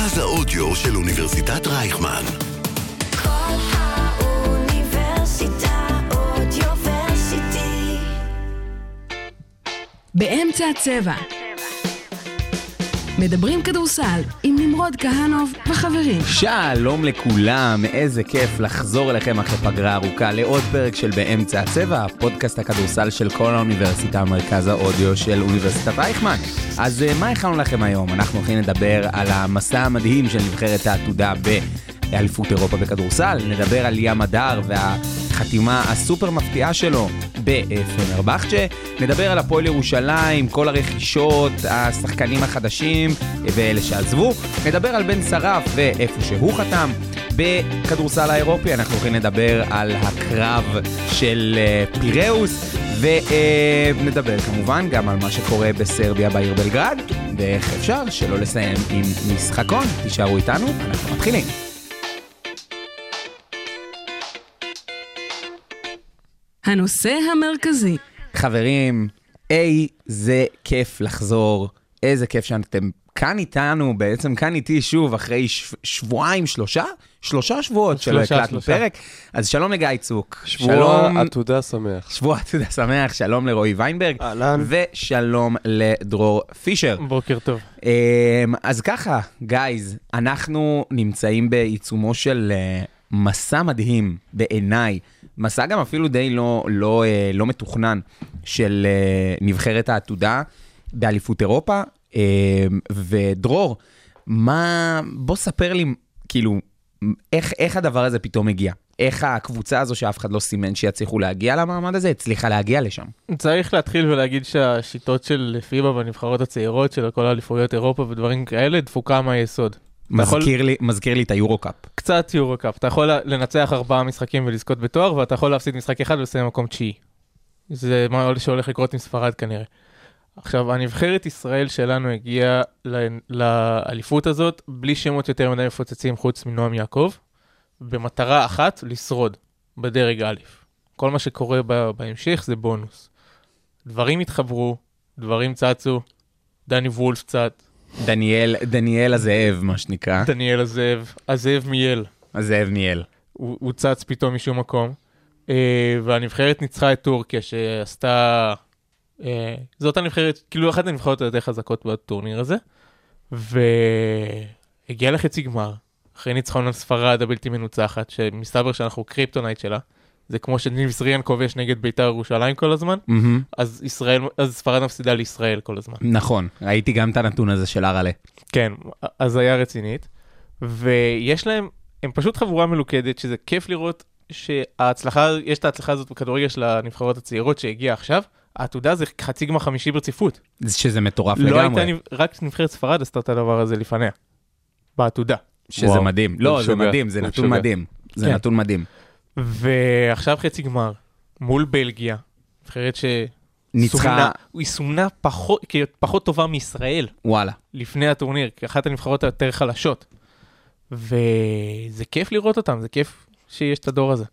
מרכז האודיו של אוניברסיטת רייכמן. כל האוניברסיטה אודיוורסיטי. באמצע הצבע. מדברים כדורסל עם נמרוד כהנוב וחברים. שלום לכולם, איזה כיף לחזור אליכם אחרי פגרה ארוכה לעוד פרק של באמצע הצבע, פודקאסט הכדורסל של כל האוניברסיטה, מרכז האודיו של אוניברסיטת רייכמן. אז אה, מה הכנו לכם היום? אנחנו הולכים לדבר על המסע המדהים של נבחרת העתודה באליפות אירופה בכדורסל, נדבר על ים הדר והחתימה הסופר מפתיעה שלו בפנרבחצ'ה, נדבר על הפועל ירושלים, כל הרכישות, השחקנים החדשים ואלה שעזבו, נדבר על בן שרף ואיפה שהוא חתם. בכדורסל האירופי אנחנו הולכים לדבר על הקרב של אה, פיראוס ונדבר כמובן גם על מה שקורה בסרביה בעיר בלגרד ואיך אפשר שלא לסיים עם משחקון. תישארו איתנו, אנחנו מתחילים. הנושא המרכזי, חברים, איזה כיף לחזור, איזה כיף שאתם כאן איתנו, בעצם כאן איתי שוב אחרי ש... שבועיים, שלושה? שלושה שבועות שלא שלושה, הקלטנו. פרק. אז שלום לגיא צוק. שבוע שלום, עתודה שמח. שבוע עתודה שמח, שלום לרועי ויינברג. אהלן. ושלום לדרור פישר. בוקר טוב. אמ, אז ככה, גייז, אנחנו נמצאים בעיצומו של אה, מסע מדהים בעיניי, מסע גם אפילו די לא, לא, אה, לא מתוכנן של אה, נבחרת העתודה באליפות אירופה. אמ, ודרור, מה, בוא ספר לי, כאילו, איך, איך הדבר הזה פתאום הגיע? איך הקבוצה הזו שאף אחד לא סימן שיצליחו להגיע למעמד הזה, הצליחה להגיע לשם? צריך להתחיל ולהגיד שהשיטות של פיבה בנבחרות הצעירות של כל האליפויות אירופה ודברים כאלה דפוקה מהיסוד. מזכיר לי, מזכיר לי את היורו-קאפ. קצת יורו-קאפ, אתה יכול לנצח ארבעה משחקים ולזכות בתואר ואתה יכול להפסיד משחק אחד ולסיים מקום תשיעי. זה מה שהולך לקרות עם ספרד כנראה. עכשיו, הנבחרת ישראל שלנו הגיעה לאליפות הזאת בלי שמות יותר מדי מפוצצים חוץ מנועם יעקב, במטרה אחת, לשרוד בדרג א'. כל מה שקורה בהמשך זה בונוס. דברים התחברו, דברים צצו, דני וולף קצת, דניאל, דניאל הזאב, מה שנקרא. דניאל הזאב, הזאב מיאל. הזאב מיאל. הוא הוא צץ פתאום משום מקום. אה, והנבחרת ניצחה את טורקיה שעשתה... אה, זאת הנבחרת, כאילו אחת הנבחרות היותר חזקות בטורניר הזה. והגיעה לחצי גמר, אחרי ניצחון על ספרד הבלתי מנוצחת, שמסתבר שאנחנו kryptonite שלה. זה כמו שניב זריאן כובש נגד בית"ר ירושלים כל הזמן, מהמם. אז ישראל, אז ספרד מפסידה לישראל כל הזמן. נכון, ראיתי גם את הנתון הזה של אראלה. כן, הזיה רצינית. ויש להם, הם פשוט חבורה מלוכדת, שזה כיף לראות שההצלחה, יש את ההצלחה הזאת בכדורגל של הנבחרות הצעירות שהגיעה עכשיו. העתודה זה חצי גמר חמישי ברציפות. שזה מטורף לא לגמרי. הייתה, רק נבחרת ספרד עשתה את הדבר הזה לפניה. בעתודה. שזה וואו. מדהים. לא, זה משוגע. מדהים, זה נתון משוגע. מדהים. זה כן. נתון מדהים. ועכשיו חצי גמר, מול בלגיה, נבחרת ש... ניצחה, סומנה- היא סומנה פחות, פחות טובה מישראל. וואלה. לפני הטורניר, כאחת הנבחרות היותר חלשות. וזה כיף לראות אותם, זה כיף שיש את הדור הזה.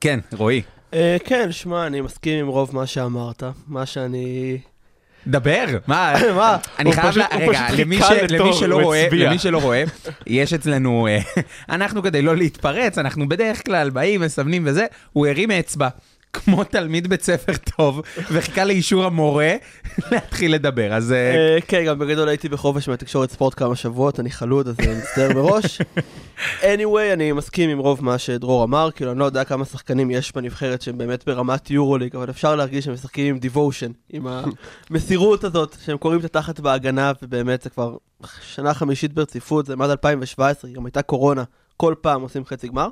כן, רועי. אה, כן, שמע, אני מסכים עם רוב מה שאמרת. מה שאני... דבר, מה? מה? אני חייב, לה- רגע, למי ש- למי שלא רואה. למי שלא רואה, יש אצלנו, אה, אנחנו כדי לא להתפרץ, אנחנו בדרך כלל באים, מסמנים וזה, הוא הרים אצבע. כמו תלמיד בית ספר טוב, וחיכה לאישור המורה להתחיל לדבר, אז אה, אה, כן, גם בגדול הייתי בחופש מהתקשורת ספורט כמה שבועות, אני חלוד, אז אני מצטער מראש. anyway, אני מסכים עם רוב מה שדרור אמר, כאילו, אני לא יודע כמה שחקנים יש בנבחרת שהם באמת ברמת יורוליג, אבל אפשר להרגיש שהם משחקים עם דיבושן, עם המסירות הזאת, שהם קוראים את התחת בהגנה, ובאמת זה כבר שנה חמישית ברציפות, זה מאז 2017, גם הייתה קורונה, כל פעם עושים חצי גמר.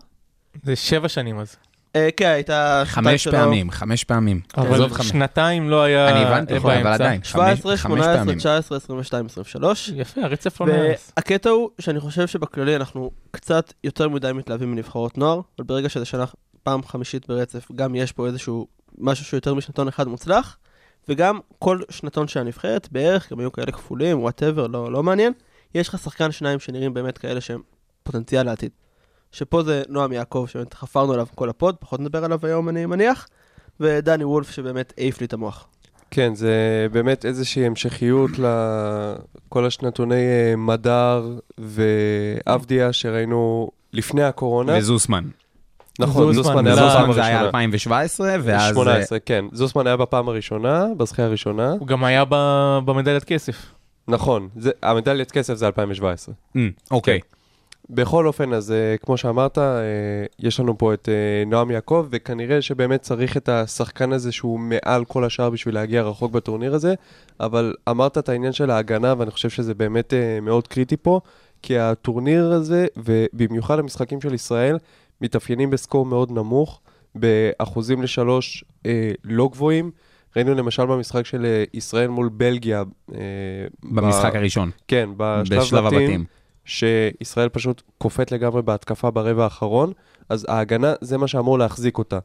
זה שבע שנים אז. אה, כן, הייתה... חמש פעמים, חמש פעמים. אבל. שנתיים לא היה אני הבנתי אה, אותך, אבל. עדיין. חמש- 17, חמש 18, פעמים. 19, 22, 23. יפה, הרצף לא נהרס. והקטע הוא שאני חושב שבכללי אנחנו קצת יותר מדי מתלהבים מנבחרות נוער, אבל ברגע שזה שנה פעם חמישית ברצף, גם יש פה איזשהו משהו שהוא יותר משנתון אחד מוצלח, וגם כל שנתון של הנבחרת, בערך, גם היו כאלה כפולים, whatever, לא, לא מעניין, יש לך שחקן שניים שנראים באמת כאלה שהם פוטנציאל לעתיד. שפה זה נועם יעקב, שבאמת חפרנו עליו כל הפוד, פחות נדבר עליו היום אני מניח, ודני וולף שבאמת העיף לי את המוח. כן, זה באמת איזושהי המשכיות לכל השנתוני אה, מדר ואבדיה שראינו לפני הקורונה. וזוסמן. נכון, זוסמן, זוסמן היה בפעם זוסמן זה היה הראשונה. 2017, ואז... 18, כן. זוסמן היה בפעם הראשונה, בזכייה הראשונה. הוא גם היה במדליית כסף. נכון, זה- המדליית כסף זה 2017. אה, אוקיי. בכל אופן, אז uh, כמו שאמרת, uh, יש לנו פה את uh, נועם יעקב, וכנראה שבאמת צריך את השחקן הזה שהוא מעל כל השאר בשביל להגיע רחוק בטורניר הזה, אבל אמרת את העניין של ההגנה, ואני חושב שזה באמת מאוד קריטי פה, כי הטורניר הזה, ובמיוחד המשחקים של ישראל, מתאפיינים בסקור מאוד נמוך, באחוזים לשלוש לא גבוהים. ראינו למשל במשחק של ישראל מול בלגיה. במשחק ב- הראשון. כן, בשלב, בשלב הבתים. שישראל פשוט קופאת לגמרי בהתקפה ברבע האחרון, אז ההגנה זה מה שאמור להחזיק אותה.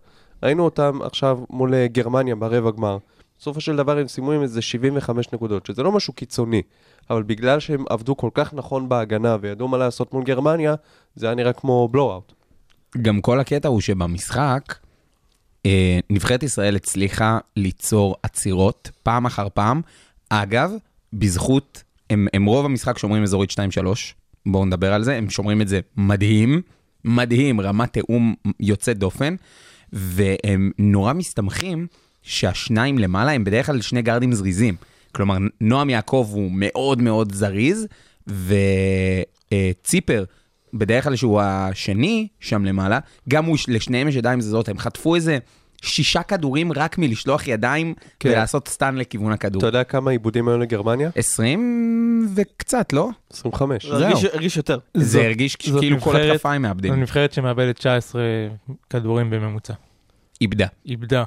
ראינו אותם עכשיו מול אה, גרמניה ברבע גמר. בסופו של דבר הם סיימו עם איזה 75 נקודות, שזה לא משהו קיצוני, אבל בגלל שהם עבדו כל כך נכון בהגנה וידעו מה לעשות מול גרמניה, זה היה נראה כמו בלואו-אוט. גם כל הקטע הוא שבמשחק, אה, נבחרת ישראל הצליחה ליצור עצירות פעם אחר פעם. אגב, בזכות, הם, הם רוב המשחק שומרים אזורית 2-3, בואו נדבר על זה, הם שומרים את זה מדהים, מדהים, רמת תיאום יוצאת דופן, והם נורא מסתמכים שהשניים למעלה הם בדרך כלל שני גארדים זריזים. כלומר, נועם יעקב הוא מאוד מאוד זריז, וציפר, בדרך כלל שהוא השני שם למעלה, גם הוא, לשניהם יש ידיים זזות, הם חטפו איזה שישה כדורים רק מלשלוח ידיים כן. ולעשות סטן לכיוון הכדור. אתה יודע כמה עיבודים היו לגרמניה? 20 וקצת, לא? 25. זה הרגיש- זהו. הרגיש יותר. זה זאת- הרגיש זאת כאילו כל נבחרת- התקפה הם זו מאבדים. נבחרת שמאבדת 19 כדורים בממוצע. איבדה. איבדה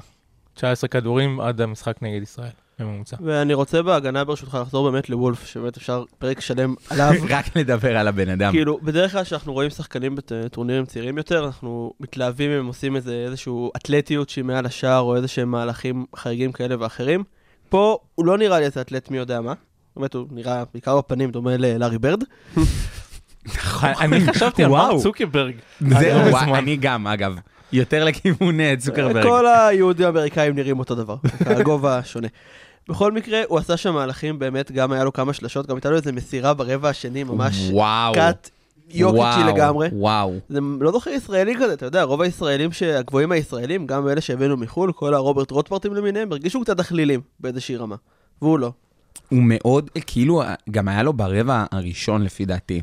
19 כדורים עד המשחק נגד ישראל בממוצע. ואני רוצה בהגנה ברשותך לחזור באמת לוולף, שבאמת אפשר פרק שלם עליו. רק לדבר על הבן אדם. כאילו, בדרך כלל כשאנחנו רואים שחקנים בטורנירים צעירים יותר, אנחנו מתלהבים אם הם עושים איזה איזשהו אתלטיות שהיא מעל השער, או איזה שהם מהלכים חריגים כאלה ואחרים. פה הוא לא נראה לי איזה אתלט מי יודע מה. באמת, הוא נראה בעיקר בפנים דומה ללארי ברד. אני חשבתי על. מרק צוקרברג. הזמן. אני גם, אגב. יותר לכיוון אה, צוקרברג. כל היהודים האמריקאים נראים אותו דבר, הגובה שונה. בכל מקרה, הוא עשה שם מהלכים, באמת, גם היה לו כמה שלשות, גם הייתה לו איזה מסירה ברבע השני, ממש וואו. קאט יוקיצ'י לגמרי. וואו. זה לא זוכר ישראלי כזה, אתה יודע, רוב הישראלים הגבוהים הישראלים, גם אלה שהבאנו מחו"ל, כל הרוברט רוטפרטים למיניהם, הרגישו קצת דחלילים באיזושהי רמה. והוא לא. הוא מאוד, כאילו, גם היה לו ברבע הראשון לפי דעתי.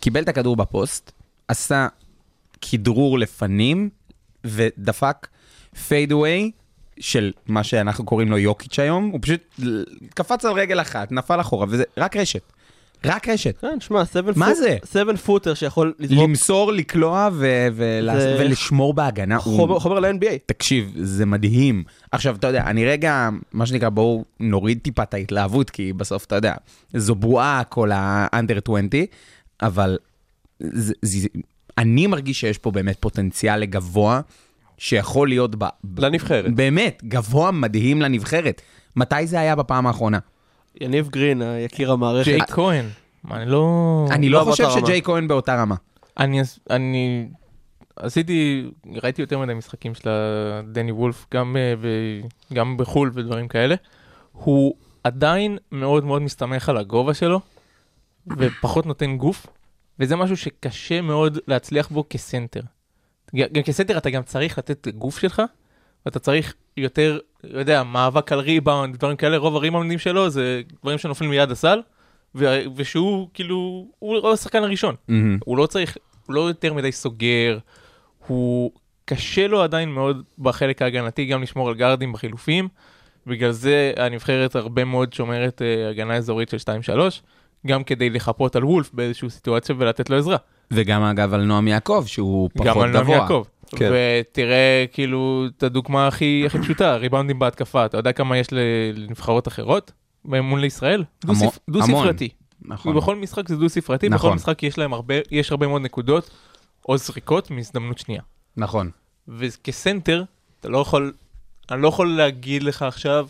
קיבל את הכדור בפוסט, עשה כדרור לפנים, ודפק fadeaway של מה שאנחנו קוראים לו יוקיץ' היום, הוא פשוט קפץ על רגל אחת, נפל אחורה, וזה רק רשת. רק רשת. כן, שמע, seven מה זה? seven footer שיכול לזרוק למסור, לקלוע ו- ולעש- זה- ולשמור בהגנה. הוא- חומר, חומר ל-NBA. תקשיב, זה מדהים. עכשיו, אתה יודע, אני רגע, מה שנקרא, בואו נוריד טיפה את ההתלהבות, כי בסוף, אתה יודע, זו בועה כל ה-under 20, אבל זה, זה, אני מרגיש שיש פה באמת פוטנציאל לגבוה, שיכול להיות ב... ב- לנבחרת. באמת, גבוה מדהים לנבחרת. מתי זה היה בפעם האחרונה? יניב גרין, יקיר המערכת. ג'יי כהן. אני לא... אני לא לא חושב. שג'יי כהן באותה רמה. אני, אני עשיתי, ראיתי יותר מדי משחקים של דני וולף, גם, אה, ב- גם בחו"ל ודברים כאלה. הוא עדיין מאוד מאוד מסתמך על הגובה שלו, ופחות נותן גוף, וזה משהו שקשה מאוד להצליח בו כסנטר. גם כסנטר אתה גם צריך לתת גוף שלך, ואתה צריך יותר, לא יודע, מאבק על ריבאונד, דברים כאלה, רוב הריבאונדים שלו זה דברים שנופלים מיד הסל, ו- ושהוא כאילו, הוא לא השחקן הראשון. מהמם. הוא לא צריך, הוא לא יותר מדי סוגר, הוא קשה לו עדיין מאוד בחלק ההגנתי גם לשמור על גארדים בחילופים, בגלל זה הנבחרת הרבה מאוד שומרת אה, הגנה אזורית של 2-3, גם כדי לחפות על וולף באיזושהי סיטואציה ולתת לו עזרה. וגם אגב על נועם יעקב, שהוא פחות גם על נועם גבוה. יעקב. כן. ותראה כאילו את הדוגמה הכי, הכי פשוטה, ריבאונדים בהתקפה, אתה יודע כמה יש לנבחרות אחרות? מול לישראל? דו המון, ספ- דו המון. ספרתי. נכון. ובכל משחק זה דו ספרתי, נכון. בכל משחק יש להם הרבה, יש הרבה מאוד נקודות או זריקות מהזדמנות שנייה. נכון. וכסנטר, אתה לא יכול, אני לא יכול להגיד לך עכשיו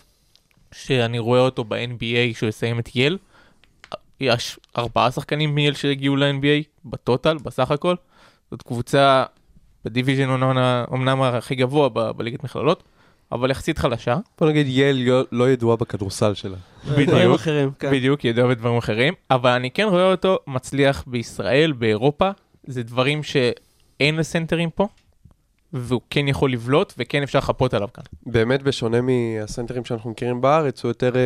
שאני רואה אותו ב-NBA שהוא יסיים את יל. יש ארבעה שחקנים מייל שהגיעו ל-NBA, ב total, בסך הכל. זאת קבוצה ב division אומנם- אומנם הכי גבוה ב- בליגת מכללות, אבל יחסית חלשה. בוא נגיד יל לא- לא ידועה בכדורסל שלה. בדיוק. אחרים, כן. בדיוק, ידוע בדברים אחרים, אבל אני כן רואה אותו מצליח בישראל, באירופה, זה דברים שאין לסנטרים פה, והוא כן יכול לבלוט, וכן אפשר לחפות עליו כאן. באמת, בשונה מהסנטרים שאנחנו מכירים בארץ, הוא יותר אה,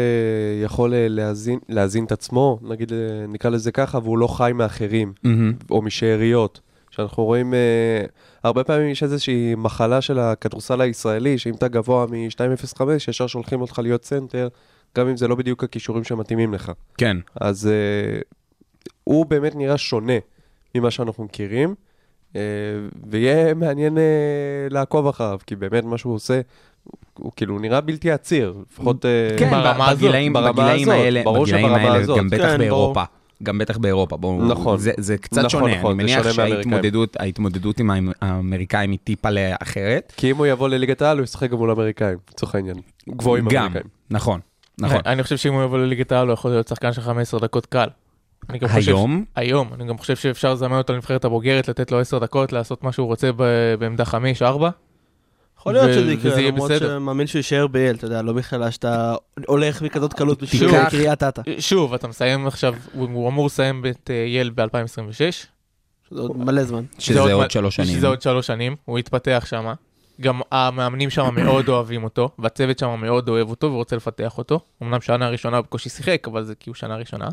יכול אה, להזין, להזין את עצמו, נגיד, אה, נקרא לזה ככה, והוא לא חי מאחרים, מהמם. או משאריות. שאנחנו רואים, אה, הרבה פעמים יש איזושהי מחלה של הכדורסל הישראלי, שאם אתה גבוה מ-2.05, ישר שולחים אותך להיות סנטר, גם אם זה לא בדיוק הכישורים שמתאימים לך. כן. אז אה, הוא באמת נראה שונה ממה שאנחנו מכירים, ויהיה מעניין אה, לעקוב אחריו, כי באמת מה שהוא עושה, הוא כאילו נראה בלתי עציר, לפחות... אה, כן, ברמה הזאת, בגילאים, ברמה בגילאים הזאת, האלה, ברור בגילאים שברמה האלה, הזאת. גם בטח כן, באירופה. גם בטח באירופה, בואו, נכון. זה, זה קצת נכון, שונה, נכון, אני מניח. שההתמודדות ההתמודדות עם האמ- האמריקאים היא טיפה לאחרת. כי אם הוא יבוא לליגת העל, הוא ישחק גם מול אמריקאים, לצורך העניין. גבוהים גם, אמריקאים. נכון, נכון. אני חושב שאם הוא יבוא לליגת העל, הוא יכול להיות שחקן של 15 דקות קל. אני גם חושב- היום, היום, אני גם חושב שאפשר לזמן אותו לנבחרת הבוגרת, לתת לו 10 דקות, לעשות מה שהוא רוצה ב- בעמדה 5-4. יכול להיות ו- שזה יקרה, יהיה למרות. שמאמין שהוא יישאר ב-L, אתה יודע, לא מכללה שאתה הולך בכזאת קלות בשביל קריית אתא. שוב, אתה מסיים עכשיו, הוא הוא אמור לסיים את אה, יל ב-2026. שזה עוד מלא זמן. שזה עוד מ- שלוש שנים. שזה עוד שלוש שנים, הוא התפתח שם. גם המאמנים שם מאוד אוהבים אותו, והצוות שם מאוד אוהב אותו ורוצה לפתח אותו. אמנם שנה ראשונה הוא בקושי שיחק, אבל זה כי הוא שנה ראשונה.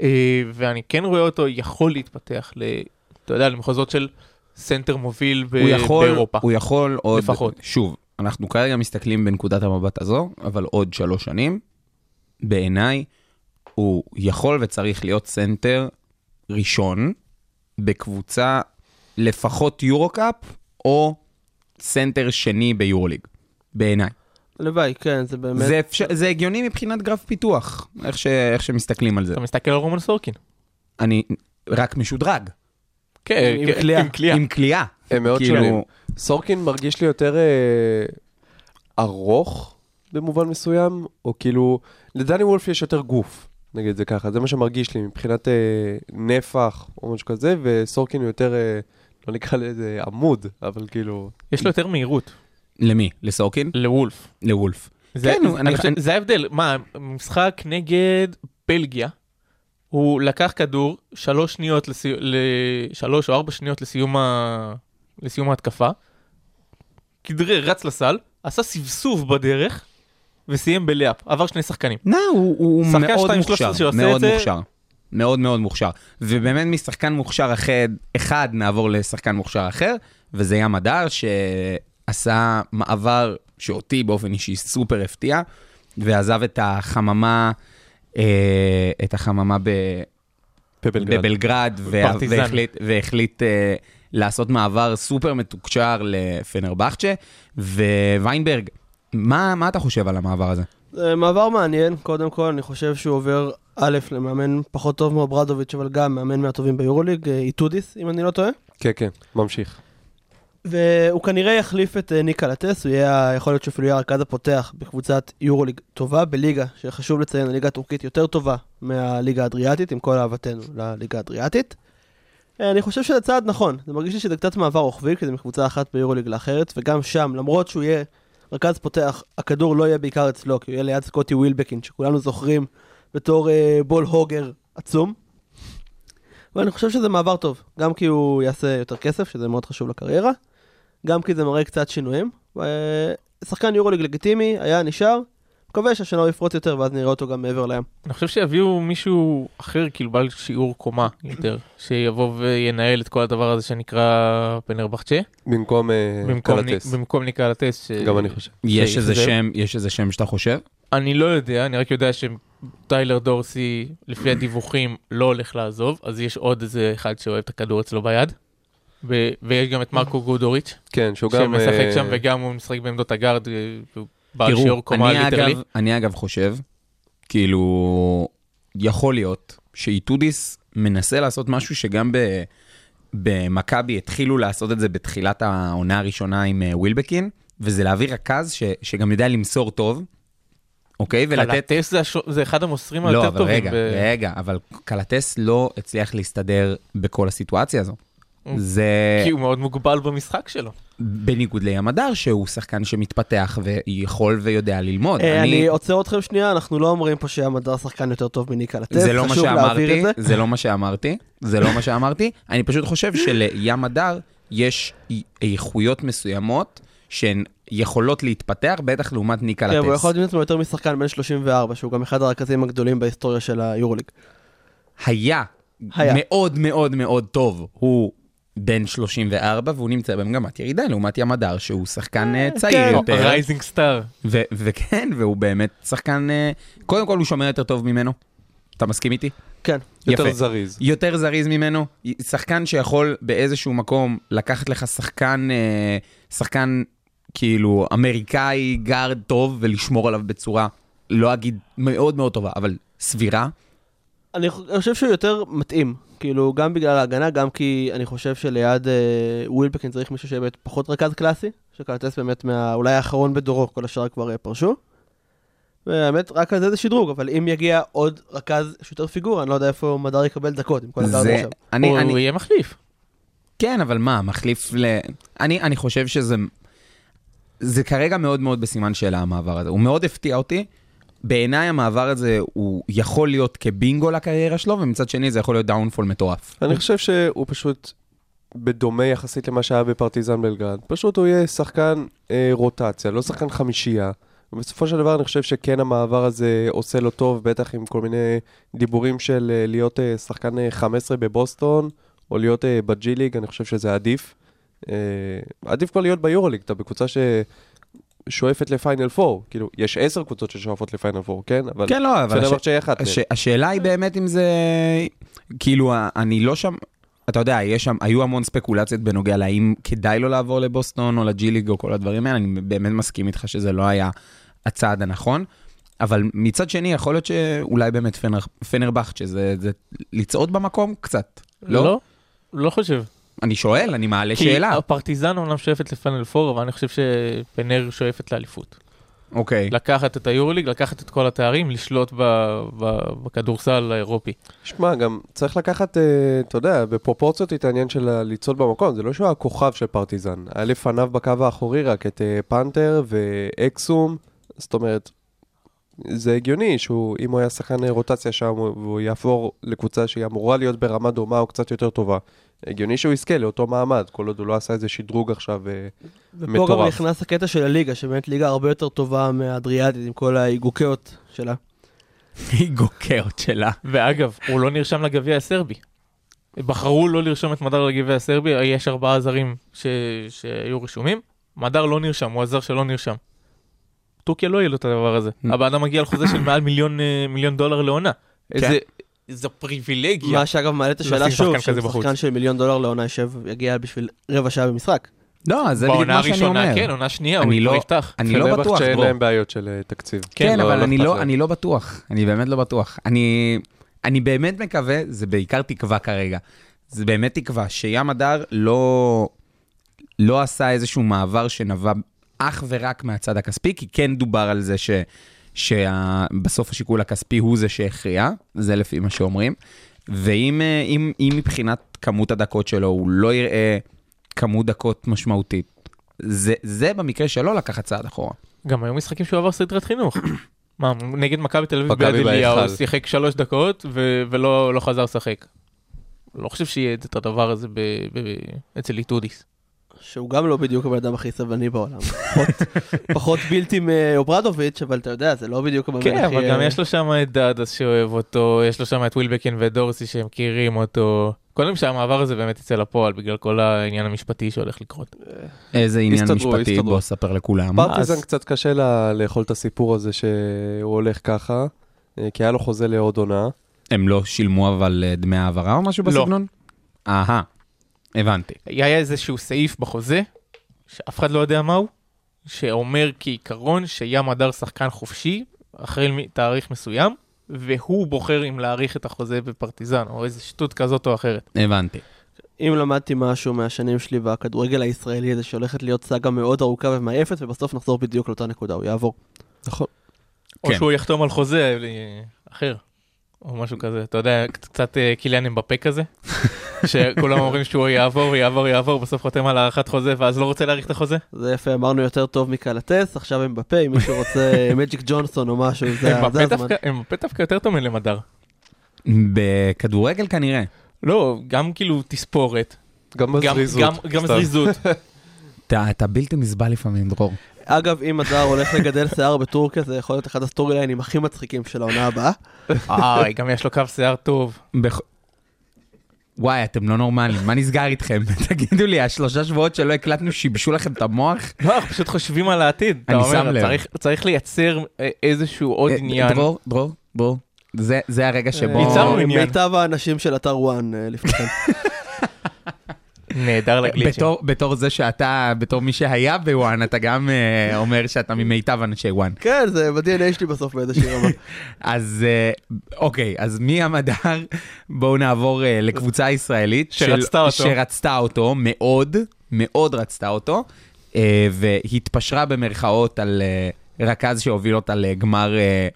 אה, ואני כן רואה אותו יכול להתפתח, ל, אתה יודע, למחוזות של סנטר מוביל ב- הוא יכול, באירופה. הוא יכול עוד, לפחות. שוב, אנחנו כרגע מסתכלים בנקודת המבט הזו, אבל עוד שלוש שנים, בעיניי, הוא יכול וצריך להיות סנטר ראשון בקבוצה לפחות יורו-קאפ, או סנטר שני ביורוליג, בעיניי. הלוואי, כן, זה באמת... זה, אפשר, זה הגיוני מבחינת גרף פיתוח, איך, ש, איך שמסתכלים על זה. אתה מסתכל על רומן סורקין. אני רק משודרג, כן, עם קליעה. עם קליעה. הם מאוד כאילו- שונים. סורקין מרגיש לי יותר אה, ארוך במובן מסוים, או כאילו, לדני וולף יש יותר גוף, נגיד את זה ככה, זה מה שמרגיש לי מבחינת אה, נפח או משהו כזה, וסורקין הוא יותר, אה, לא נקרא לזה עמוד, אבל כאילו, יש לו יותר מהירות, למי? לסורקין? לוולף. לוולף. זה, כן, זה, אני- אני זה ההבדל, מה, משחק נגד בלגיה, הוא לקח כדור שלוש שניות, לסי... לשלוש או ארבע שניות לסיום, ה... לסיום ההתקפה, כדרר, רץ לסל, עשה סבסוב בדרך, וסיים בלאפ, עבר שני שחקנים. לא, הוא, הוא שחקן מאוד 2-13 מוכשר, שעושה מאוד מוכשר. מאוד מאוד מוכשר. ובאמת משחקן מוכשר אחד, אחד נעבור לשחקן מוכשר אחר, וזה ים הדר שעשה מעבר שאותי באופן אישי סופר הפתיע, ועזב את החממה, אה, את החממה ב, בבלגרד. בבלגרד, וה-. והחליט, והחליט אה, לעשות מעבר סופר מתוקשר לפנרבחצ'ה, וויינברג, מה, מה אתה חושב על המעבר הזה? זה מעבר מעניין, קודם כל, אני חושב שהוא עובר, א', למאמן פחות טוב מאברדוביץ', אבל גם מאמן מהטובים ביורוליג, אה, איטודיס, אם אני לא טועה. כן, כן, ממשיך. והוא כנראה יחליף את אה, ניק קלטס, הוא יהיה, יכול להיות שאפילו יהיה הרכז הפותח בקבוצת יורוליג טובה, בליגה, שחשוב לציין, הליגה הטורקית יותר טובה מהליגה האדריאטית, עם כל אהבתנו לליגה האדריאטית. אה, אני חושב שזה צעד נכון, זה מרגיש לי שזה קצת מעבר רוחבי, כי זה מקבוצה אחת ביורוליג לאחרת, וגם שם, למרות שהוא יהיה רכז פותח, הכדור לא יהיה בעיקר אצלו, כי הוא יהיה ליד סקוטי ווילבקין, שכולנו זוכרים בתור אה, בול הוגר עצום. ואני חושב שזה מעבר טוב, גם כי הוא יעשה יותר כסף, שזה מאוד חשוב לקריירה, גם כי זה מראה קצת שינויים. ו- שחקן יורוליג לגיטימי, היה נשאר, מקווה שהשנה הוא יפרוץ יותר, ואז נראה אותו גם מעבר לים. אני חושב שיביאו מישהו אחר, כאילו בעל שיעור קומה יותר, שיבוא וינהל את כל הדבר הזה שנקרא פנרבחצ'ה, במקום אה, קלטס. במקום ניקה לטס. ש... גם אני חושב. יש איזה שם, יש איזה שם שאתה חושב? אני לא יודע, אני רק יודע שטיילר דורסי, לפי הדיווחים, לא הולך לעזוב, אז יש עוד איזה אחד שאוהב את הכדור אצלו ביד. ו- ויש גם את מרקו גודוריץ', כן, שהוא גם... שמשחק אה, שם וגם הוא משחק בעמדות הגארד, אה, והוא בעל שיעור קומה literally. אגב, אני אגב חושב, כאילו, יכול להיות שאיטודיס מנסה לעשות משהו שגם ב... במכבי התחילו לעשות את זה בתחילת העונה הראשונה עם אה, ווילבקין, וזה להביא רכז ש, שגם יודע למסור טוב, אוקיי? ולתת... קלטס זה, הש... זה אחד המוסרים לא, היותר אבל טובים. רגע, ב... רגע, אבל קלטס לא הצליח להסתדר בכל הסיטואציה הזו. אממ. זה... כי הוא מאוד מוגבל במשחק שלו. בניגוד לים הדר, שהוא שחקן שמתפתח ויכול ויודע ללמוד. אה, אני עוצר אתכם שנייה, אנחנו לא אומרים פה שהמדר שחקן יותר טוב מניקה לטף, זה לא מה חשוב להעביר שאמרתי, את זה. זה לא מה שאמרתי, זה לא מה שאמרתי. אני פשוט חושב שלים הדר יש איכויות מסוימות שהן יכולות להתפתח, בטח לעומת ניקה כן, הוא יכול לטס. להיות עצמו יותר משחקן בן 34, שהוא גם אחד הרכזים הגדולים בהיסטוריה של היורוליג. היה היה. מאוד מאוד מאוד טוב, הוא בן 34 והוא נמצא במגמת ירידה לעומת ים הדר שהוא שחקן אה, צעיר כן. יותר. rising star. וכן, והוא באמת שחקן, אה, קודם כל הוא שומר יותר טוב ממנו. אתה מסכים איתי? כן. יותר יפה. זריז. יותר זריז ממנו, שחקן שיכול באיזשהו מקום לקחת לך שחקן, אה, שחקן כאילו אמריקאי גארד טוב ולשמור עליו בצורה, לא אגיד מאוד מאוד טובה, אבל סבירה. אני חושב שהוא יותר מתאים, כאילו, גם בגלל ההגנה, גם כי אני חושב שליד אה, ווילבקין צריך מישהו שיהיה באמת פחות רכז קלאסי, שקלטס באמת מה, אולי האחרון בדורו, כל השאר כבר אה, פרשו. והאמת, רק על זה זה שדרוג, אבל אם יגיע עוד רכז שיותר פיגורה, אני לא יודע איפה מדר יקבל דקות, עם כל הגארד זה, עכשיו. אני, הוא אני, יהיה מחליף. כן, אבל מה, מחליף ל... אני, אני חושב שזה... זה כרגע מאוד מאוד בסימן שאלה המעבר הזה. הוא מאוד הפתיע אותי. בעיניי המעבר הזה הוא יכול להיות כבינגו לקריירה שלו, ומצד שני זה יכול להיות downfall מטורף. אני חושב שהוא פשוט בדומה יחסית למה שהיה בפרטיזן בלגרד. פשוט הוא יהיה שחקן אה, רוטציה, לא שחקן חמישייה. ובסופו של דבר אני חושב שכן המעבר הזה עושה לו טוב, בטח עם כל מיני דיבורים של אה, להיות אה, שחקן אה, 15 בבוסטון, או להיות אה, ב G League, אני חושב שזה עדיף. אה, עדיף כבר להיות ביורוליג, אתה בקבוצה ששואפת לפיינל 4. כאילו, יש עשר קבוצות ששואפות לפיינל 4, כן? אבל כן, לא, אבל... הש... אחת. הש... השאלה היא באמת אם זה... כאילו, אני לא שם... אתה יודע, יש שם, היו המון ספקולציות בנוגע להאם כדאי לו לעבור לבוסטון או לג'י ליג או כל הדברים האלה, אני באמת מסכים איתך שזה לא היה הצעד הנכון. אבל מצד שני, יכול להיות שאולי באמת פנר, פנרבכט, שזה זה לצעוד במקום קצת. לא? לא? לא חושב. אני שואל, אני מעלה כי שאלה. הפרטיזן אומנם שואפת לפאנל 4, אבל אני חושב שפנר שואפת לאליפות. אוקיי. לקחת את היורוליג, לקחת את כל התארים, לשלוט ב- ב- בכדורסל האירופי. שמע, גם צריך לקחת, אה, אתה יודע, בפרופורציות את העניין של לצעוד במקום. זה לא שהוא הכוכב של פרטיזן. היה לפניו בקו האחורי רק את אה, פנתר ואקסום. זאת אומרת, זה הגיוני שהוא, אם הוא היה שחקן רוטציה שם, הוא- והוא יעבור לקבוצה שהיא אמורה להיות ברמה דומה או קצת יותר טובה. הגיוני שהוא יזכה לאותו מעמד, כל עוד הוא לא עשה איזה שדרוג עכשיו. אה, ופה גם מטורף. נכנס הקטע של הליגה, שבאמת ליגה הרבה יותר טובה מהאדריאטית, עם כל ההיגוקיות שלה. היא גוקרת שלה. ואגב, הוא לא נרשם לגביע הסרבי. בחרו לא לרשום את מדר לגביע הסרבי, יש ארבעה זרים ש... שהיו רשומים, מדר לא נרשם, הוא הזר שלא נרשם. טורקיה לא יהיה לו את הדבר הזה. Mm. הבן אדם מגיע לחוזה של מעל מיליון, אה, מיליון דולר לעונה. כן. איזה... איזו פריבילגיה. מה שאגב מעלה את השאלה לשים שוב. ששחקן של מיליון דולר לעונה יושב, יגיע בשביל רבע שעה במשחק. לא, זה בדיוק בעונה מה שאני אומר. הראשונה, כן, עונה שנייה, הוא לא- יפתח. אני לא פנרבחצ'ה בטוח, שאין. להם בעיות של אה, תקציב. כן, לא- אבל אני לא, להם. אני לא בטוח, אני באמת לא בטוח. אני, אני באמת מקווה, זה בעיקר תקווה כרגע, זה באמת תקווה שים הדר לא, לא עשה איזשהו מעבר שנבע אך ורק מהצד הכספי, כי כן דובר על זה ש, שבסוף השיקול הכספי הוא זה שהכריע, זה לפי מה שאומרים. ואם אה, אם, אם מבחינת כמות הדקות שלו הוא לא יראה כמות דקות משמעותית, זה, זה במקרה שלו לקחת צעד אחורה. גם היו משחקים שהוא עבר סדרת חינוך. מה, נגד מכבי תל אביב ביד אליהו. שיחק שלוש דקות ו- ולא לא חזר לשחק. לא חושב שיהיה את הדבר הזה ב- ב- אצל איטודיס. שהוא גם לא בדיוק הבן אדם הכי סבלני בעולם. פחות, פחות בלתי מאוברדוביץ', אבל אתה יודע, זה לא בדיוק המאמן כן, הכי... אבל גם יש לו שם את דאדס שאוהב אותו, יש לו שם את ווילבקין ודורסי שמכירים אותו. קודם שהמעבר הזה באמת יצא לפועל בגלל כל העניין המשפטי שהולך לקרות. איזה עניין משפטי. בוא ספר לכולם. פרטיזן קצת קשה לאכול את הסיפור הזה שהוא הולך ככה, אה, כי היה לו חוזה לעוד עונה. הם לא שילמו אבל אה, דמי העברה או משהו לא. בסגנון? אהה, הבנתי. היה איזשהו סעיף בחוזה, שאף אחד לא יודע מהו, שאומר כעיקרון שים הדר שחקן חופשי, החל מתאריך מסוים, והוא בוחר אם להאריך את החוזה בפרטיזן, או איזה שטות כזאת או אחרת. הבנתי. אם למדתי משהו מהשנים שלי בכדורגל הישראלי, זה שהולכת להיות סאגה מאוד ארוכה ומעייפת, ובסוף נחזור בדיוק לאותה נקודה, הוא יעבור. נכון. או כן. שהוא יחתום על חוזה אה, אחר. או משהו כזה, אתה יודע, קצת- אה, קיליאן אמבפה כזה, שכולם אומרים שהוא יעבור, יעבור, יעבור, בסוף חותם על הארכת חוזה, ואז לא רוצה להאריך את החוזה? זה יפה, אמרנו יותר טוב מקלטס, עכשיו הם בפה, אם מישהו רוצה מג'יק ג'ונסון או משהו, זה הזמן. דווקא- אמבפה דווקא יותר טוב מהדר. בכדורגל כנראה. לא, גם כאילו תספורת, גם בזריזות. גם- גם. זריזות. אתה אתה בלתי נסבל לפעמים, דרור. אגב, אם הדר הולך לגדל שיער בטורקיה, זה יכול להיות אחד ה story line ים הכי מצחיקים של העונה הבאה. אה, גם יש לו קו שיער טוב. וואי, אתם לא נורמלים, מה נסגר איתכם? תגידו לי, השלושה שבועות שלא הקלטנו שיבשו לכם את המוח? לא, אנחנו פשוט חושבים על העתיד. אני שם לב. צריך- לייצר אה, איזשהו עוד אה, עניין. דרור, דרור, דרור. זה הרגע שבו... ייצרנו עניין. מיטב האנשים של אתר וואן לפניכם. נהדר לגליצ'ים. בתור, בתור זה שאתה, בתור מי שהיה בוואן, אתה גם אה, אומר שאתה ממיטב אנשי וואן. כן, זה ב-DNA שלי בסוף באיזושהי רמה. אז אה, אוקיי, אז מי המדר? בואו נעבור אה, לקבוצה ישראלית. של- שרצתה אותו. שרצתה אותו, מאוד, מאוד רצתה אותו, אה, והתפשרה במרכאות על אה, רכז שהוביל אותה לגמר, אה,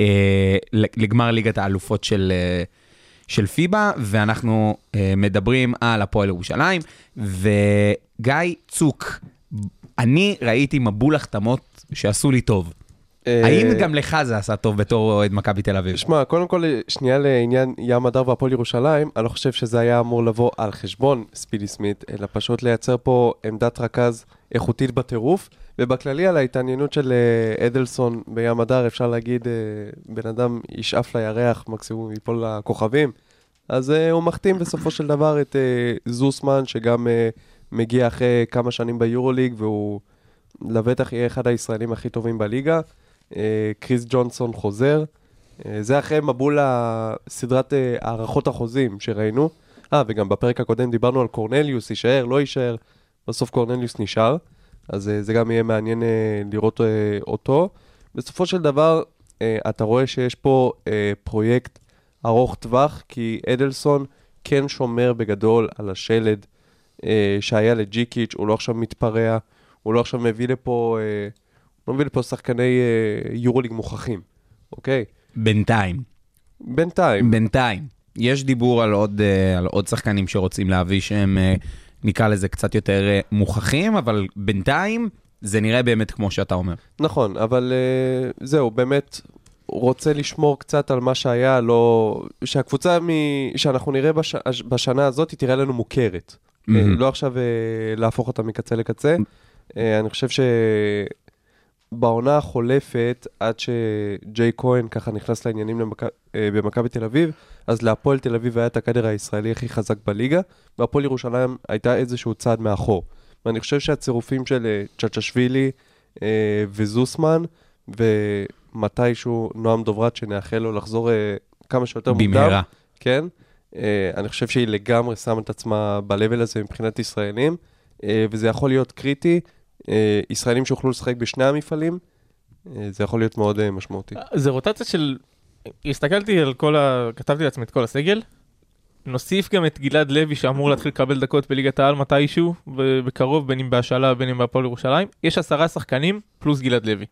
אה, לגמר ליגת האלופות של... אה, של פיבה, ואנחנו אה, מדברים על הפועל ירושלים, וגיא צוק, אני ראיתי מבול החתמות שעשו לי טוב. אה, האם גם לך זה עשה טוב בתור אוהד מכבי תל אביב? שמע, קודם כל, שנייה לעניין ים הדר והפועל ירושלים, אני לא חושב שזה היה אמור לבוא על חשבון ספידי סמית, אלא פשוט לייצר פה עמדת רכז איכותית בטירוף, ובכללי על ההתעניינות של אה, אדלסון בים הדר, אפשר להגיד, אה, בן אדם ישאף לירח, מקסימום ייפול לכוכבים, אז אה, הוא מחתים בסופו של דבר את זוסמן, שגם מגיע אחרי כמה שנים ביורוליג, והוא לבטח יהיה אחד הישראלים הכי טובים בליגה. קריס ג'ונסון חוזר. זה אחרי מבול הסדרת אה, הערכות החוזים שראינו. אה, וגם בפרק הקודם דיברנו על קורנליוס, יישאר, לא יישאר. בסוף קורנליוס נשאר, אז אה, זה גם יהיה מעניין אה, לראות אה, אותו. בסופו של דבר, אתה רואה שיש פה פרויקט ארוך טווח, כי אדלסון כן שומר בגדול על השלד שהיה לג'יקיץ', הוא לא עכשיו מתפרע, הוא לא עכשיו מביא לפה, לא מביא לפה שחקני יורוליג מוכחים, אוקיי? בינתיים. בינתיים. בינתיים. יש דיבור על עוד, על עוד שחקנים שרוצים להביא שהם, נקרא לזה קצת יותר אה, מוכחים, אבל בינתיים זה נראה באמת כמו שאתה אומר. נכון, אבל uh, זהו, באמת רוצה לשמור קצת על מה שהיה, לא... שהקבוצה מ... שאנחנו נראה בש... בשנה הזאת היא תראה לנו מוכרת. Mm-hmm. Uh. לא עכשיו uh, להפוך אותה מקצה לקצה. Uh, אני חושב שבעונה החולפת, עד שג'יי כהן ככה נכנס לעניינים למכ... במכבי תל אביב, אז להפועל תל אביב היה את הקאדר הישראלי הכי חזק בליגה, והפועל ירושלים הייתה איזשהו צעד מאחור. ואני חושב שהצירופים של אה, צ'צ'שווילי אה, וזוסמן, ומתישהו נועם דוברת, שנאחל לו לחזור אה, כמה שיותר מוקדם, במהרה. כן? אה, אני חושב שהיא לגמרי שמה את עצמה ב-level הזה מבחינת ישראלים, אה, וזה יכול להיות קריטי. אה, ישראלים שיוכלו לשחק בשני המפעלים, אה, זה יכול להיות מאוד אה, משמעותי. זה רוטציה של... הסתכלתי על כל ה... כתבתי לעצמי את כל הסגל. נוסיף גם את גלעד לוי שאמור להתחיל לקבל דקות בליגת העל מתישהו, בקרוב, בין אם בהשאלה, בין אם בהפועל ירושלים. יש עשרה שחקנים פלוס גלעד לוי.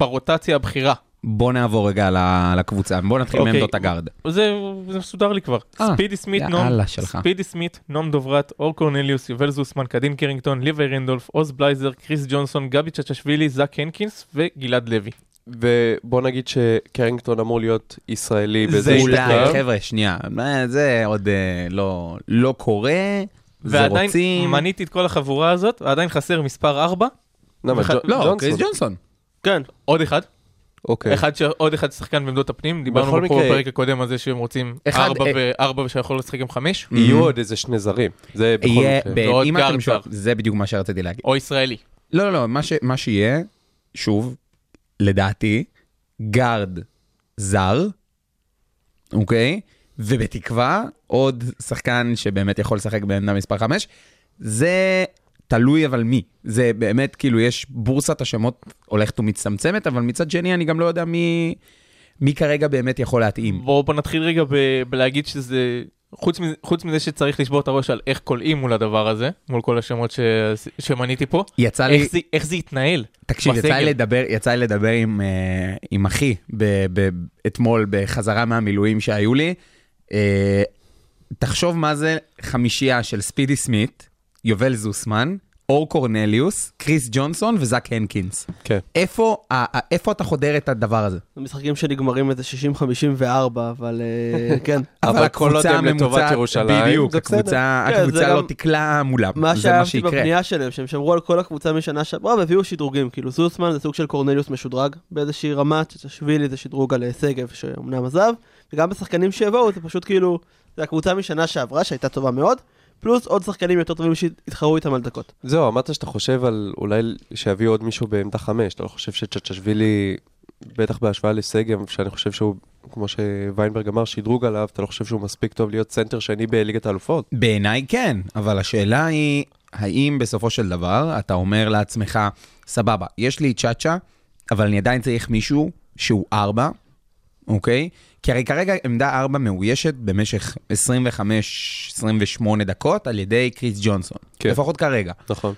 ברוטציה הבכירה. בוא נעבור רגע לקבוצה, בוא נתחיל אוקיי. מעמדות הגארד. זה, זה מסודר לי כבר. אה, ספידי סמית, נום. ספידי סמית, נום דוברת, אור קורנליוס, יובל זוסמן, קדין קרינגטון, ליבי רנדולף, עוז בלייזר, קריס ג'ונסון, גבי צ'צ'שווילי, זאק הנקינס וגלעד לוי. ובוא נגיד שקרינגטון אמור להיות ישראלי באיזה זה שלב. אולי, חבר'ה, שנייה, אה, זה עוד אה, לא- לא קורה, זה ועדיין רוצים. מניתי את כל החבורה הזאת, ועדיין חסר מספר 4, למה, אחד- ג'ו- לא, ג'ונסון. קריס ג'ונסון. כן, עוד אחד, אוקיי. אחד ש... עוד אחד שחקן בעמדות הפנים, דיברנו מקרה- בפרק הקודם על זה שהם רוצים אחד, 4 אה, ו-4 ושיכול לשחק גם 5, יהיו עוד איזה שני זרים, זה בכל יהיה, מקרה. זה בדיוק מה שרציתי להגיד. או ישראלי. לא, לא, לא, מה ש- מה שיהיה, שוב, לדעתי, גארד זר, אוקיי? ובתקווה, עוד שחקן שבאמת יכול לשחק בעמדה מספר 5, זה תלוי אבל מי. זה באמת, כאילו, יש בורסת השמות הולכת ומצטמצמת, אבל מצד שני, אני גם לא יודע מי, מי כרגע באמת יכול להתאים. בואו בוא נתחיל רגע ב- בלהגיד שזה חוץ מזה, חוץ מזה שצריך לשבור את הראש על איך כולאים מול הדבר הזה, מול כל השמות ש... שמניתי פה, יצא לי, איך זה, איך זה יתנהל. תקשיב, יצא לי בסגל. לדבר, יצא לי לדבר עם, אה, עם אחי ב, ב, אתמול בחזרה מהמילואים שהיו לי. אה, תחשוב מה זה חמישייה של ספידי סמית, יובל זוסמן, אור קורנליוס, קריס ג'ונסון וזאק הנקינס. כן. איפה, ה- ה- איפה אתה חודר את הדבר הזה? זה משחקים שנגמרים איזה 60-54, אבל אה, כן. אבל כל עוד הם לטובת הממוצעת- ירושלים, בדיוק, זה בסדר. הקבוצה, כן, זה הקבוצה גם- לא תקלע מולם, מה זה מה שאהבתי שיקרה. בבנייה שלהם, שהם שמרו על כל הקבוצה משנה שעברה והביאו שדרוגים, כאילו זוסמן זה סוג של קורנליוס משודרג באיזושהי רמה, צ'צ'שווילי זה שדרוג על אה, שגב שאומנם עזב, וגם בשחקנים שיבואו זה פשוט כאילו, זה הקבוצה משנה שעברה שהייתה טובה מאוד, פלוס עוד שחקנים יותר טובים שהתחרו איתם על דקות. זהו, אמרת שאתה חושב על אולי שיביאו עוד מישהו בעמדה חמש, אתה לא חושב שצ'צ'שווילי, בטח בהשוואה לשגב, שאני חושב שהוא, כמו שוויינברג אמר, שדרוג עליו, אתה לא חושב שהוא מספיק טוב להיות סנטר שני בליגת האלופות? בעיניי כן, אבל השאלה היא, האם בסופו של דבר אתה אומר לעצמך, סבבה, יש לי צ'אצ'ה, אבל אני עדיין צריך מישהו שהוא ארבע, אוקיי? כי הרי כרגע עמדה ארבע מאוישת במשך 25-28 דקות על ידי קריס ג'ונסון. כן. לפחות כרגע. נכון.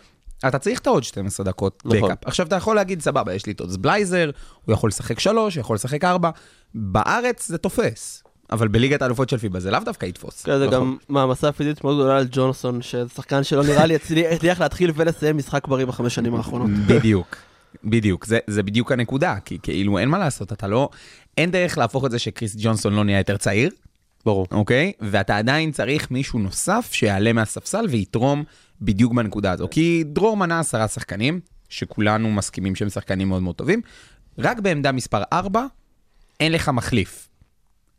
אתה צריך את העוד 12 דקות נכון. בקאפ. עכשיו אתה יכול להגיד, סבבה, יש לי את עוד בלייזר, הוא יכול לשחק שלוש, הוא יכול לשחק ארבע. בארץ זה תופס, אבל בליגת האלופות של פיבה זה לאו דווקא יתפוס. כן, זה נכון. גם מעמסה פיזית מאוד גדולה על ג'ונסון, שזה שחקן שלא נראה לי הצליח להתחיל ולסיים משחק בריא בחמש שנים האחרונות. בדיוק, בדיוק, זה, זה בדיוק הנקודה, כי כאילו אין מה לעשות, אתה לא, אין דרך להפוך את זה שקריס ג'ונסון לא נהיה יותר צעיר, ברור. אוקיי? ואתה עדיין צריך מישהו נוסף שיעלה מהספסל ויתרום בדיוק בנקודה הזו. כי דרור מנה עשרה שחקנים, שכולנו מסכימים שהם שחקנים מאוד מאוד טובים, רק בעמדה מספר 4 אין לך מחליף.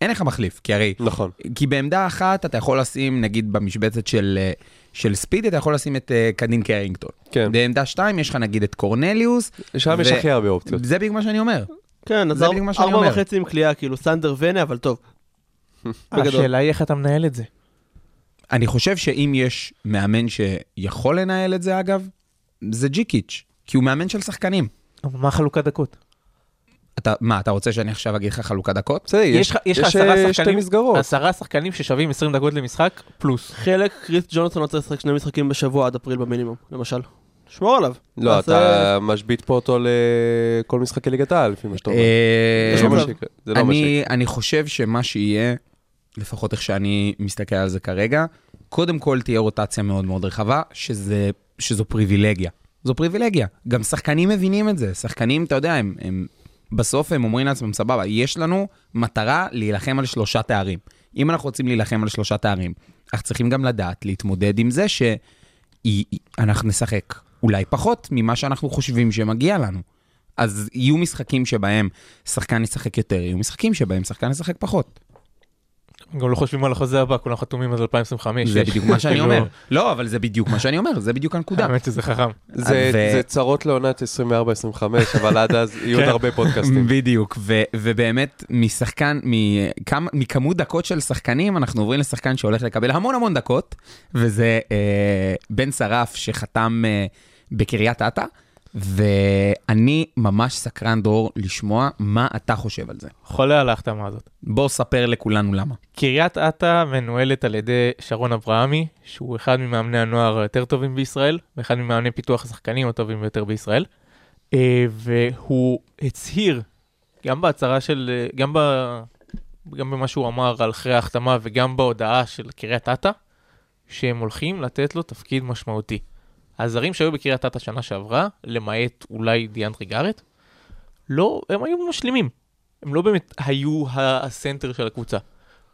אין לך מחליף, כי הרי נכון. כי בעמדה אחת אתה יכול לשים, נגיד במשבצת של, אה, של ספיד, אתה יכול לשים את אה, קדין קרינגטון. כן. בעמדה שתיים יש לך נגיד את קורנליוס. שם יש ו- הכי הרבה אופציות. זה בדיוק מה שאני אומר. כן, אז ארבע. וחצי עם קליעה, כאילו סנדר ונה, אבל טוב. השאלה היא איך אתה מנהל את זה. אני חושב שאם יש מאמן שיכול לנהל את זה, אגב, זה ג'יקיץ', כי הוא מאמן של שחקנים. אבל מה חלוקת דקות? אתה, מה, אתה רוצה שאני עכשיו אגיד לך חלוקת דקות? בסדר, יש יש לך- יש עשרה אה, שתי שחקנים- מסגרות. עשרה שחקנים ששווים 20 דקות למשחק, פלוס. חלק, קריס ג'ונסון רוצה לשחק שני משחקים בשבוע עד אפריל במינימום, למשל. שמור עליו. לא, אתה משבית פה אותו לכל משחקי ליגת העל, לפי מה שאתה אומר. אה, זה לא מה מצב. שיקרה. זה לא מה שיקרה. אני, אני חושב שמה שיהיה, לפחות איך שאני מסתכל על זה כרגע, קודם כל תהיה רוטציה מאוד מאוד רחבה, שזה, שזו פריבילגיה. זו פריבילגיה. גם שחקנים מבינים את זה. שחקנים, אתה יודע, הם, הם בסוף הם אומרים לעצמם, סבבה, יש לנו מטרה להילחם על שלושה תארים. אם אנחנו רוצים להילחם על שלושה תארים, אנחנו צריכים גם לדעת להתמודד עם זה שאנחנו נשחק אולי פחות ממה שאנחנו חושבים שמגיע לנו. אז יהיו משחקים שבהם שחקן ישחק יותר, יהיו משחקים שבהם שחקן ישחק פחות. גם לא חושבים על החוזה הבא, כולם חתומים עד 2025. זה בדיוק מה שאני כאילו, אומר. לא, אבל זה בדיוק מה שאני אומר, זה בדיוק הנקודה. האמת שזה חכם. זה צרות לעונת 24-25, אבל עד אז יהיו עוד כן. הרבה פודקאסטים. בדיוק, ו- ובאמת משחקן, מכמות דקות של שחקנים, אנחנו עוברים לשחקן שהולך לקבל המון המון דקות, וזה אה, בן שרף שחתם אה, בקריית אתא, ואני ממש סקרן, דרור, לשמוע מה אתה חושב על זה. חולה על ההחתמה הזאת. בוא ספר לכולנו למה. קריית אתא מנוהלת על ידי שרון אברהמי, שהוא אחד ממאמני הנוער היותר טובים בישראל, ואחד ממאמני פיתוח השחקנים הטובים ביותר בישראל. אה, והוא הצהיר, גם בהצהרה של, אה, גם, ב, גם במה שהוא אמר על אחרי ההחתמה וגם בהודעה של קריית אתא, שהם הולכים לתת לו תפקיד משמעותי. הזרים שהיו בקריית אתא שנה שעברה, למעט אולי דיאנטרי גארט, לא, הם היו משלימים. הם לא באמת היו הסנטר של הקבוצה.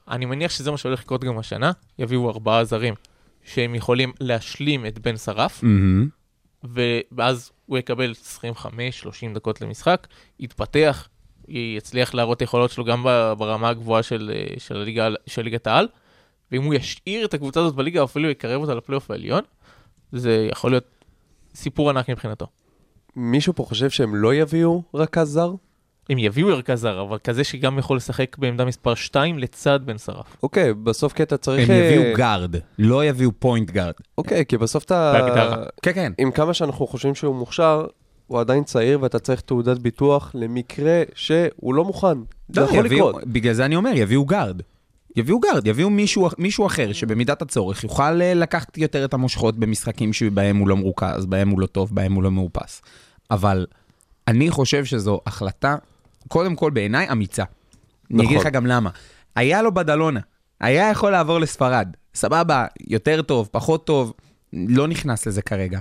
אני מניח שזה מה שהולך לקרות גם השנה, יביאו ארבעה זרים שהם יכולים להשלים את בן שרף, מהמם. ואז הוא יקבל 25-30 דקות למשחק, יתפתח, יצליח להראות את היכולות שלו גם ברמה הגבוהה של, אה, של, הליגה, של ליגת העל, ואם הוא ישאיר את הקבוצה הזאת בליגה, אפילו יקרב אותה לפלייאוף העליון, זה יכול להיות סיפור ענק מבחינתו. מישהו פה חושב שהם לא יביאו רכז זר? הם יביאו ערכה זר, אבל כזה שגם יכול לשחק בעמדה מספר 2 לצד בן שרף. אוקיי, בסוף כי אתה צריך... הם אה, יביאו גארד, לא יביאו point guard. אוקיי, כי בסוף אתה... בהגדרה. כן, כן. עם כמה שאנחנו חושבים שהוא מוכשר, הוא עדיין צעיר ואתה צריך תעודת ביטוח למקרה שהוא לא מוכן. זה לא, יכול יביאו- לקרות. בגלל זה אני אומר, יביאו גארד. יביאו גארד, יביאו מישהו, מישהו אחר שבמידת הצורך יוכל אה, לקחת יותר את המושכות במשחקים שבהם הוא לא מרוכז, בהם הוא לא טוב, בהם הוא לא מאופס. אבל אני חושב שזו החלטה, קודם כל בעיניי אמיצה. אני נכון. אגיד לך גם למה. היה לו בדלונה, היה יכול לעבור לספרד, סבבה, יותר טוב, פחות טוב, לא נכנס לזה כרגע.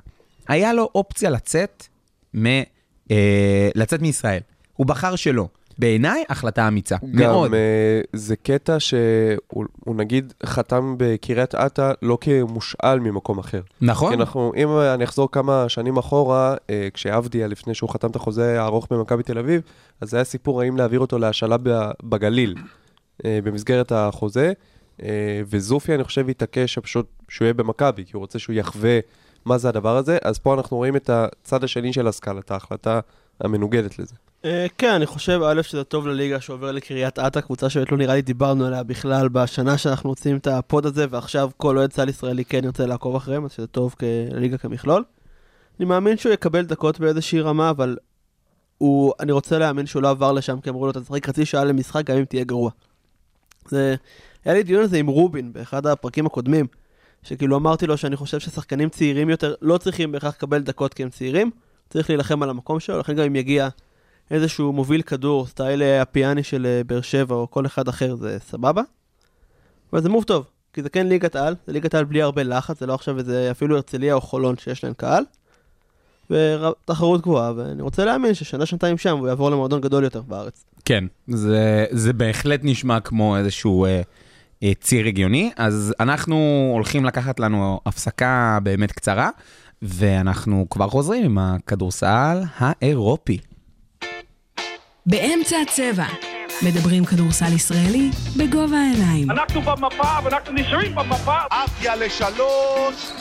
היה לו אופציה לצאת, מ, אה, לצאת מישראל. הוא בחר שלא. בעיניי, החלטה אמיצה. מאוד. גם אה, זה קטע שהוא הוא נגיד חתם בקריית אתא לא כמושאל ממקום אחר. נכון? כי אנחנו, אם אני אחזור כמה שנים אחורה, אה, כשעבדיה, לפני שהוא חתם את החוזה הארוך במכבי תל אביב, אז זה היה סיפור האם להעביר אותו להשאלה בגליל, אה, במסגרת החוזה, אה, וזופי, אני חושב, התעקש שפשוט שהוא יהיה במכבי, כי הוא רוצה שהוא יחווה מה זה הדבר הזה, אז פה אנחנו רואים את הצד השני של הסקאלה, את ההחלטה המנוגדת לזה. אה, כן, אני חושב, א', שזה טוב לליגה שעובר לקריית אתא, קבוצה שבאמת לא נראה לי דיברנו עליה בכלל בשנה שאנחנו עושים את הפוד הזה, ועכשיו כל אוהד צה"ל ישראלי כן ירצה לעקוב אחריהם, אז שזה טוב לליגה כמכלול. אני מאמין שהוא יקבל דקות באיזושהי רמה, אבל הוא, אני רוצה להאמין שהוא לא עבר לשם, כי אמרו לו, אתה תשחק חצי שעה למשחק גם אם תהיה גרוע. זה, היה לי דיון על זה עם רובין באחד הפרקים הקודמים, שכאילו אמרתי לו שאני חושב ששחקנים צעירים יותר לא צריכים בהכרח לקבל דקות כי הם צעירים, צריך להילחם על המקום שלו, לכן גם אם יגיע איזשהו מוביל כדור, סטייל הפיאני של אה, באר שבע או כל אחד אחר, זה סבבה. אבל זה מוב טוב, כי זה כן ליגת על, זה ליגת על בלי הרבה לחץ, זה לא עכשיו איזה אפילו הרצליה או חולון שיש להם קהל. ותחרות גבוהה, ואני רוצה להאמין ששנה, שנתיים שם הוא יעבור למועדון גדול יותר בארץ. כן, זה, זה בהחלט נשמע כמו איזשהו אה, אה, ציר הגיוני. אז אנחנו הולכים לקחת לנו הפסקה באמת קצרה, ואנחנו כבר חוזרים עם הכדורסל האירופי. באמצע הצבע. מדברים כדורסל ישראלי בגובה העיניים. אנחנו במפה ואנחנו נשארים במפה. עפיה לשלוש,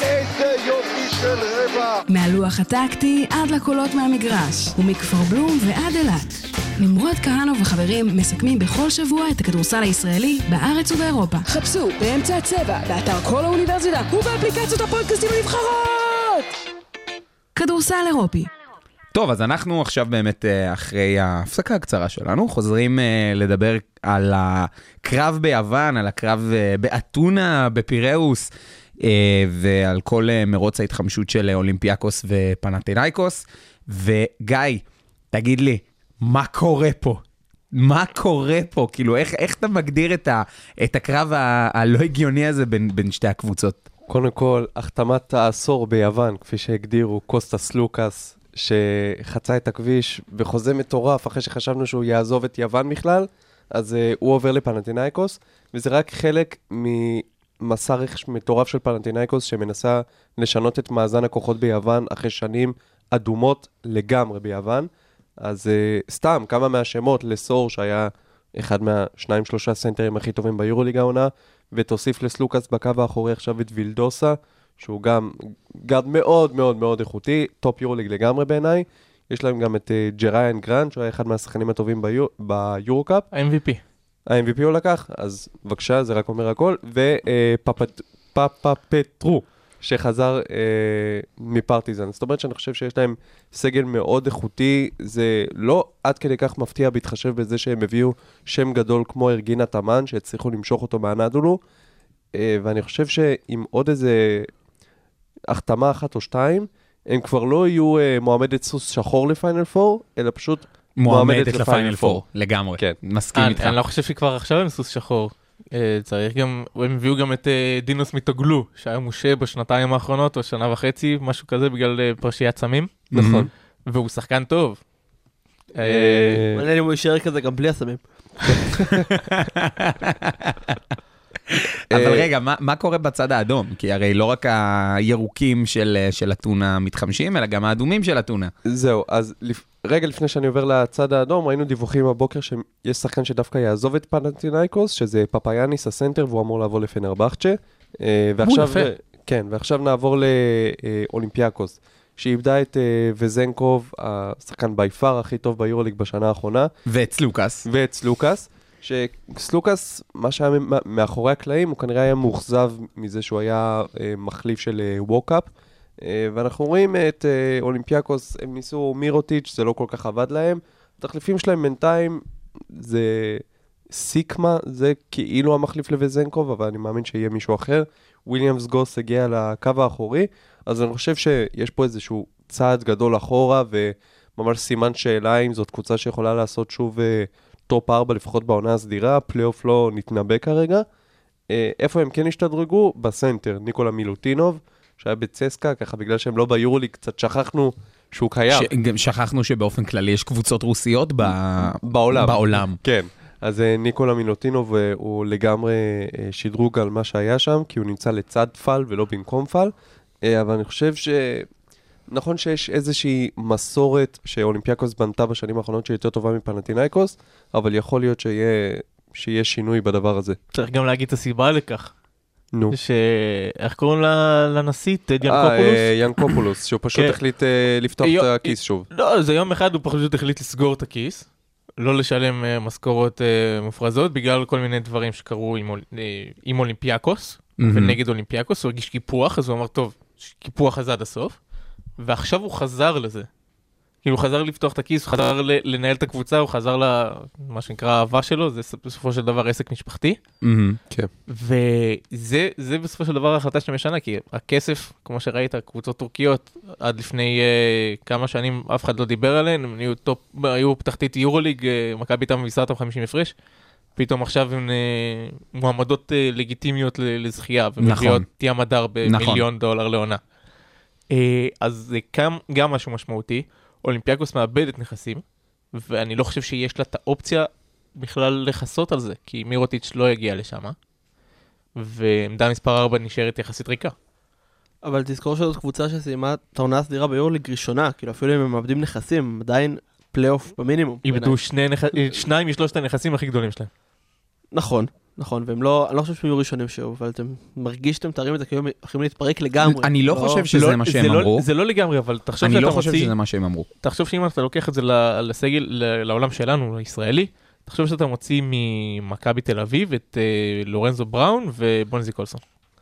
איזה יופי של רבע. מהלוח הטקטי עד לקולות מהמגרש, ומכפר בלום ועד אילת. נמרוד כהנוב וחברים מסכמים בכל שבוע את הכדורסל הישראלי בארץ ובאירופה. חפשו באמצע הצבע, באתר כל האוניברסיטה ובאפליקציות הפודקאסטים הנבחרות! כדורסל אירופי. טוב, אז אנחנו עכשיו באמת, אה, אחרי ההפסקה הקצרה שלנו, חוזרים אה, לדבר על הקרב ביוון, על הקרב אה, באתונה, בפיראוס, ועל כל מרוץ ההתחמשות של אולימפיאקוס ופנתינייקוס. וגיא, תגיד לי, מה קורה פה? מה קורה פה? כאילו, איך, איך אתה מגדיר את, ה, את הקרב ה- הלא הגיוני הזה בין, בין שתי הקבוצות? קודם כל, החתמת העשור ביוון, כפי שהגדירו קוסטס לוקאס, שחצה את הכביש בחוזה מטורף אחרי שחשבנו שהוא יעזוב את יוון בכלל, אז uh, הוא עובר לפנטינאיקוס, וזה רק חלק ממסע רכש מטורף של פנאתינייקוס שמנסה לשנות את מאזן הכוחות ביוון אחרי שנים אדומות לגמרי ביוון. אז אה, סתם, כמה מהשמות לסור שהיה אחד מהשניים שלושה סנטרים הכי טובים ביורוליג העונה, ותוסיף לסלוקאס בקו האחורי עכשיו את וילדוסה, שהוא גם גארד מאוד מאוד מאוד איכותי, top יורוליג לגמרי בעיניי. יש להם גם את אה, ג'ריאן גרנט, שהוא היה אחד מהשחקנים הטובים ביור, ביורו-קאפ. ה-MVP. ה-MVP הוא לקח, אז בבקשה, זה רק אומר הכל. ופאפה פטרו, שחזר אה, מפרטיזן. זאת אומרת שאני חושב שיש להם סגל מאוד איכותי, זה לא עד כדי כך מפתיע בהתחשב בזה שהם הביאו שם גדול כמו ארגינה תמן, שהצליחו למשוך אותו מהנדולו. אה, ואני חושב שעם עוד איזה החתמה אחת או שתיים, הם כבר לא יהיו אה, מועמדת סוס שחור לפיינל פור, אלא פשוט מועמדת לפיינל פור, לגמרי. כן. מסכים אני איתך. אני לא חושב שכבר עכשיו הם סוס שחור. אה, צריך גם, הם הביאו גם את אה, דינוס מיטוגלו, שהיה מושה בשנתיים האחרונות, או שנה וחצי, משהו כזה, בגלל אה, פרשיית סמים, נכון. והוא שחקן טוב. מעניין אם הוא יישאר כזה גם בלי הסמים. אבל אה, רגע, מה, מה קורה בצד האדום? כי הרי לא רק הירוקים של, של אתונה מתחמשים, אלא גם האדומים של אתונה. זהו, אז לפ... רגע לפני שאני עובר לצד האדום, ראינו דיווחים הבוקר שיש שחקן שדווקא יעזוב את פנאתינייקוס, שזה פפאיאניס הסנטר, והוא אמור לעבור לפנרבכצ'ה. אה, ועכשיו. כן, ועכשיו נעבור לאולימפיאקוס, שאיבדה את אה, וזנקוב, השחקן by far הכי טוב ביורוליג בשנה האחרונה, ואת סלוקאס. ואת סלוקאס, שסלוקאס, מה שהיה מאחורי הקלעים, הוא כנראה היה מאוכזב מזה שהוא היה אה, מחליף של אה, ווקאפ. אה, ואנחנו רואים את אולימפיאקוס, הם ניסו מירוטיץ', זה לא כל כך עבד להם. התחליפים שלהם בינתיים, זה סיקמה זה כאילו המחליף לווזנקוב, אבל אני מאמין שיהיה מישהו אחר. וויליאמס-גוס הגיע לקו האחורי, אז אני חושב שיש פה איזשהו צעד גדול אחורה, וממש סימן שאלה אם זאת קבוצה שיכולה לעשות שוב top 4 לפחות בעונה הסדירה, פלייאוף לא נתנבא כרגע. אה, איפה הם כן השתדרגו? בסנטר, ניקולה מילוטינוב, שהיה בצסקה, ככה בגלל שהם לא ביורוליג, קצת שכחנו שהוא קיים. ש- גם שכחנו שבאופן כללי יש קבוצות רוסיות ב... בעולם. בעולם. כן. אז אה, ניקולה מילוטינוב אה, הוא לגמרי שדרוג על מה שהיה שם, כי הוא נמצא לצד פל ולא במקום פל. אבל אני חושב ש... נכון שיש איזושהי מסורת שאולימפיאקוס בנתה בשנים האחרונות שהיא יותר טובה מפנטינאיקוס, אבל יכול להיות שיהיה, שיהיה שינוי בדבר הזה. צריך גם להגיד את הסיבה לכך. נו. ש... איך קוראים לנשיא? טד אה, ינקופולוס? אה, ינקופולוס, שהוא פשוט כן. החליט אה, לפתוח יו- את הכיס שוב. לא, זה יום אחד הוא פשוט החליט לסגור את הכיס, לא לשלם אה, משכורות אה, מופרזות בגלל כל מיני דברים שקרו עם, אה, עם אולימפיאקוס מהמם. ונגד אולימפיאקוס, הוא הרגיש קיפוח, אז הוא אמר, טוב, קיפוח הזה עד הסוף, ועכשיו הוא חזר לזה. כאילו הוא חזר לפתוח את הכיס, הוא חזר לנהל את הקבוצה, הוא חזר למה שנקרא האהבה שלו, זה בסופו של דבר עסק משפחתי. מהמם. וזה זה בסופו של דבר ההחלטה שלהם משנה, כי הכסף, כמו שראית, קבוצות טורקיות, עד לפני אה, כמה שנים אף אחד לא דיבר עליהן, הם היו, top, היו תחתית יורוליג, אה, מכבי הייתה מביסה אותם 50 הפרש, פתאום עכשיו הן אה, מועמדות אה, לגיטימיות לזכייה, ומביאות ים הדר במיליון דולר לעונה. אה, אז זה גם, גם משהו משמעותי, אולימפיאקוס מאבדת נכסים, ואני לא חושב שיש לה את האופציה בכלל לכסות על זה, כי מירוטיץ' לא יגיע לשם. ועמדה מספר 4 נשארת יחסית ריקה. אבל תזכור שזאת קבוצה שסיימה את העונה הסדירה ביורוליג ראשונה, כאילו אפילו אם הם מאבדים נכסים, עדיין פלייאוף במינימום. איבדו שני נכ... שניים משלושת הנכסים הכי גדולים שלהם. נכון, נכון, והם לא, אני לא חושב שהם יהיו ראשונים שוב, אבל אתם מרגיש שאתם מתארים את זה כאילו הם יכולים להתפרק לגמרי. אני לא חושב שזה לא- מה זה שהם לא- אמרו. זה לא לגמרי, אבל תחשוב אני שאתה לא חושב מוציא, שזה מה שהם אמרו. תחשוב שאם אתה לוקח את זה ל- לסגל, ל- לעולם שלנו, הישראלי, תחשוב שאתה מוציא ממכבי תל אביב את אה, לורנזו בראון ובונזי קולסון.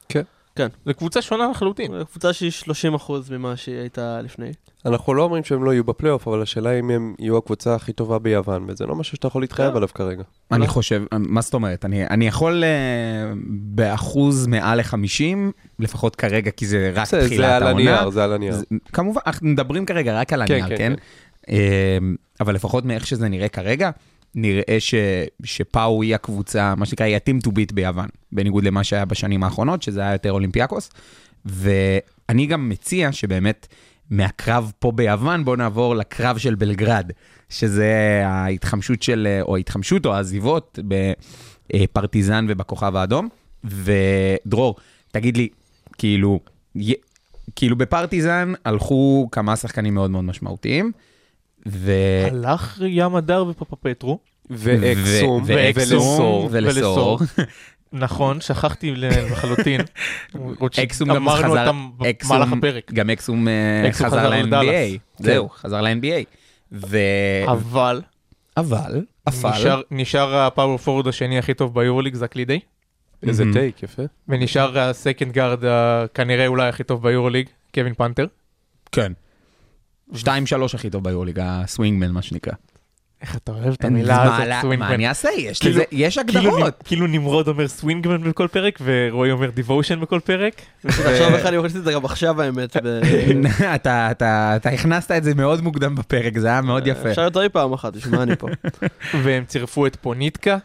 כן. כן. זו קבוצה שונה לחלוטין. זו קבוצה שהיא 30% ממה שהיא הייתה לפני. אנחנו לא אומרים שהם לא יהיו בפלייאוף, אבל השאלה אם הם יהיו הקבוצה הכי טובה ביוון, וזה לא משהו שאתה יכול להתחייב עליו כרגע. אני חושב, מה זאת אומרת? אני, אני יכול אה, באחוז מעל ל-50, לפחות כרגע, כי זה רק זה תחילת זה על העונה. הנייר, זה על הנייר. כמובן, אנחנו מדברים כרגע רק על כן, הנייר, כן, כן? אה, אבל לפחות מאיך שזה נראה כרגע, נראה ש, שפאו היא הקבוצה, מה שנקרא, היא ה-team to beat ביוון, בניגוד למה שהיה בשנים האחרונות, שזה היה יותר אולימפיאקוס. ואני גם מציע שבאמת, מהקרב פה ביוון, בואו נעבור לקרב של בלגרד, שזה ההתחמשות של, או ההתחמשות או העזיבות בפרטיזן ובכוכב האדום. ודרור, תגיד לי, כאילו, כאילו בפרטיזן הלכו כמה שחקנים מאוד מאוד משמעותיים, ו... הלך ים הדר ופפפטרו. ואקסום, ולסור. ולסור. נכון, שכחתי לחלוטין. אקסום גם אמרנו חזר, אותם אקסום, במהלך הפרק. גם אקסום אה, חזר ל-NBA. זהו, חזר ל-NBA. ו... אבל אבל, אבל, נשאר- נשאר ה power forward השני הכי טוב ביורוליג, זה זאק לידיי. איזה. take, יפה. ונשאר ה second guard כנראה אולי הכי טוב ביורוליג, קווין פאנטר. כן. 2-3 הכי טוב ביורוליג, ה swingman מה שנקרא. איך אתה אוהב את המילה מה- הזאת, מה swingman. אני אעשה? יש כאילו- לזה, יש כאילו הגדרות. כאילו נמרוד אומר swingman בכל פרק, ורועי אומר דיבושן בכל פרק. עכשיו בכלל אני רוצה את זה גם עכשיו האמת. ב- אתה- אתה אתה הכנסת את זה מאוד מוקדם בפרק, זה היה מאוד יפה. אפשר יותר מפעם אחת, בשביל מה אני פה? והם צירפו את פוניטקה,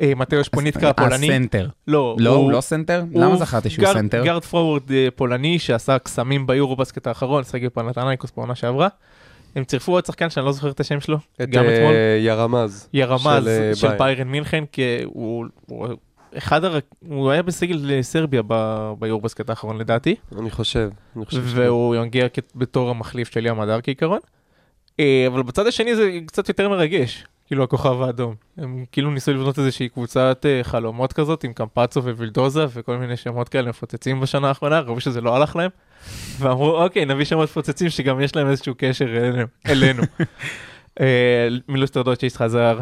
אה, מתאוש פוניטקה הפולני. הסנטר. לא, לא, הוא לא סנטר? למה הוא זכרתי שהוא גארד- סנטר? גארד פורוורד אה, פולני שעשה קסמים ביורובאסקט האחרון, סגל פנאתינייקוס בעונה שעברה. הם צירפו עוד שחקן שאני לא זוכר את השם שלו, את גם אתמול. אה, יאראמז. יאראמז של, אה, של ביירן. מינכן, כי הוא הוא אחד הר... הוא היה בסגל סרביה ב- ביורובאסקט האחרון לדעתי, אני חושב, אני חושב. והוא יגיע כ- בתור המחליף של ים הדר כעיקרון. אה, אבל בצד השני זה קצת יותר מרגש, כאילו הכוכב האדום. הם כאילו ניסו לבנות איזושהי קבוצת אה, חלומות כזאת עם קמפצו ווילדוסה וכל מיני שמות כאלה מפוצצים בשנה האחרונה, ראו שזה לא הלך להם. ואמרו אוקיי נביא שמות מפוצצים שגם יש להם איזשהו קשר אלינו. אלינו. אה, מילוש תאודוסיץ' חזר.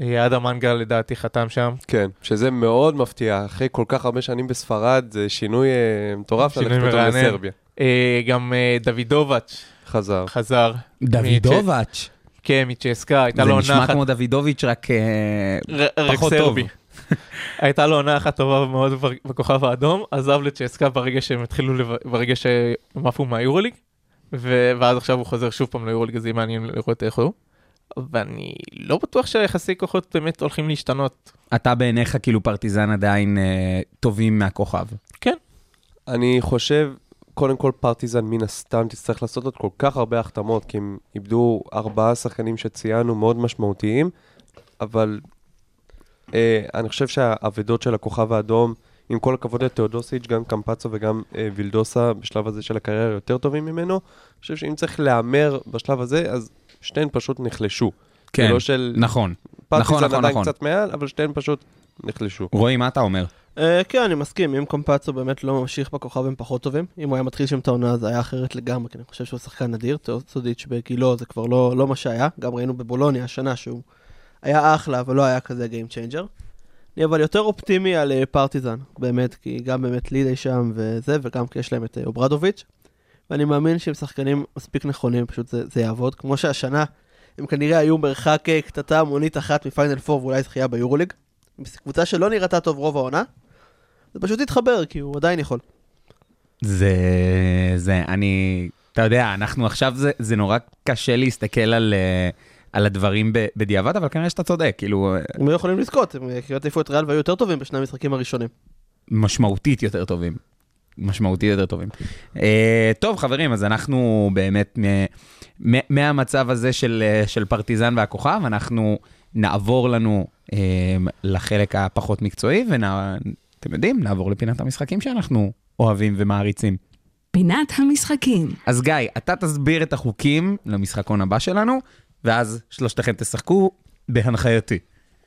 אה, אדם מנגל לדעתי חתם שם. כן, שזה מאוד מפתיע, אחרי כל כך הרבה שנים בספרד, זה שינוי אה, מטורף שינוי ללכת פתאום. לסרביה. אה, גם אה, דוידובץ' חזר. חזר. דוידובץ'. פיקה מצ'סקה, הייתה זה לו עונה נשמע אחת... כמו דוידוביץ' רק אה, פחות רק טוב. הייתה לו עונה אחת טובה מאוד בכוכב האדום, עזב לצ'סקה ברגע שהם התחילו, ברגע שהם עפו מהיורוליג, ואז עכשיו הוא חוזר שוב פעם ליורוליג, אז יהיה מעניין לראות איך הוא. ואני לא בטוח שהיחסי כוחות באמת הולכים להשתנות. אתה בעיניך כאילו פרטיזן עדיין אה, טובים מהכוכב. אני חושב, קודם כל פרטיזן מן הסתם תצטרך לעשות עוד כל כך הרבה החתמות, כי הם איבדו ארבעה שחקנים שציינו מאוד משמעותיים, אבל אה, אני חושב שהאבדות של הכוכב האדום, עם כל הכבוד לתאודוסיץ', גם קמפצו וגם אה, וילדוסה בשלב הזה של הקריירה יותר טובים ממנו, אני חושב שאם צריך להמר בשלב הזה, אז שתיהן פשוט נחלשו. כן, לא של נכון. פרטיזן נכון, עדיין נכון. קצת מעל, אבל שתיהן פשוט נחלשו. רועי, מה אתה אומר? אה, כן, אני מסכים, אם קמפאצו באמת לא ממשיך בכוכב הם פחות טובים. אם הוא היה מתחיל שם את העונה זה היה אחרת לגמרי, כי אני חושב שהוא שחקן נדיר, תאודוסיץ' בגילו זה כבר לא, לא מה שהיה. גם ראינו בבולוניה השנה שהוא היה אחלה, אבל לא היה כזה Game Changer. אני אבל יותר אופטימי על אה, פרטיזן, באמת, כי גם באמת לידיי שם וזה, וגם כי יש להם את אה, אובראדוביץ'. ואני מאמין שהם שחקנים מספיק נכונים, פשוט זה, זה יעבוד. כמו שהשנה, הם כנראה היו מרחק קטטה מונית אחת מפיינל 4 ואולי זכייה ביורוליג. קבוצה שלא נראתה טוב רוב העונה, זה פשוט יתחבר, כי הוא עדיין יכול. זה, זה, אני, אתה יודע, אנחנו עכשיו, זה, זה נורא קשה להסתכל על, אה, על הדברים ב, בדיעבד, אבל כנראה שאתה צודק, כאילו, אה, הם היו יכולים לזכות, הם אה, כמעט העיפו את ריאל והיו יותר טובים בשני המשחקים הראשונים. משמעותית יותר טובים. משמעותית יותר טובים. Uh, טוב, חברים, אז אנחנו באמת, מהמצב הזה של, אה, של פרטיזן והכוכב, אנחנו נעבור לנו uh, לחלק הפחות מקצועי, ואתם יודעים, נעבור לפינת המשחקים שאנחנו אוהבים ומעריצים. פינת המשחקים. אז גיא, אתה תסביר את החוקים למשחקון הבא שלנו, ואז שלושתכם תשחקו בהנחייתי.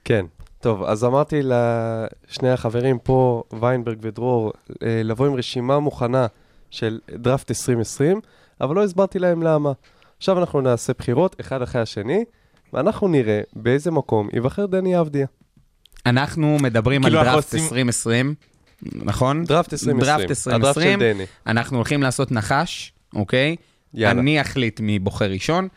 כן. טוב, אז אמרתי לשני החברים פה, ויינברג ודרור, אה, לבוא עם רשימה מוכנה של דראפט 2020, אבל לא הסברתי להם למה. עכשיו אנחנו נעשה בחירות, אחד אחרי השני, ואנחנו נראה באיזה מקום ייבחר דני אבדיה. אנחנו מדברים על כאילו אנחנו דראפט עושים- 2020, נכון? דראפט 2020. דראפט הדראפט של 2020. דני. אנחנו הולכים לעשות נחש, אוקיי? יאללה. אני אחליט מי בוחר ראשון.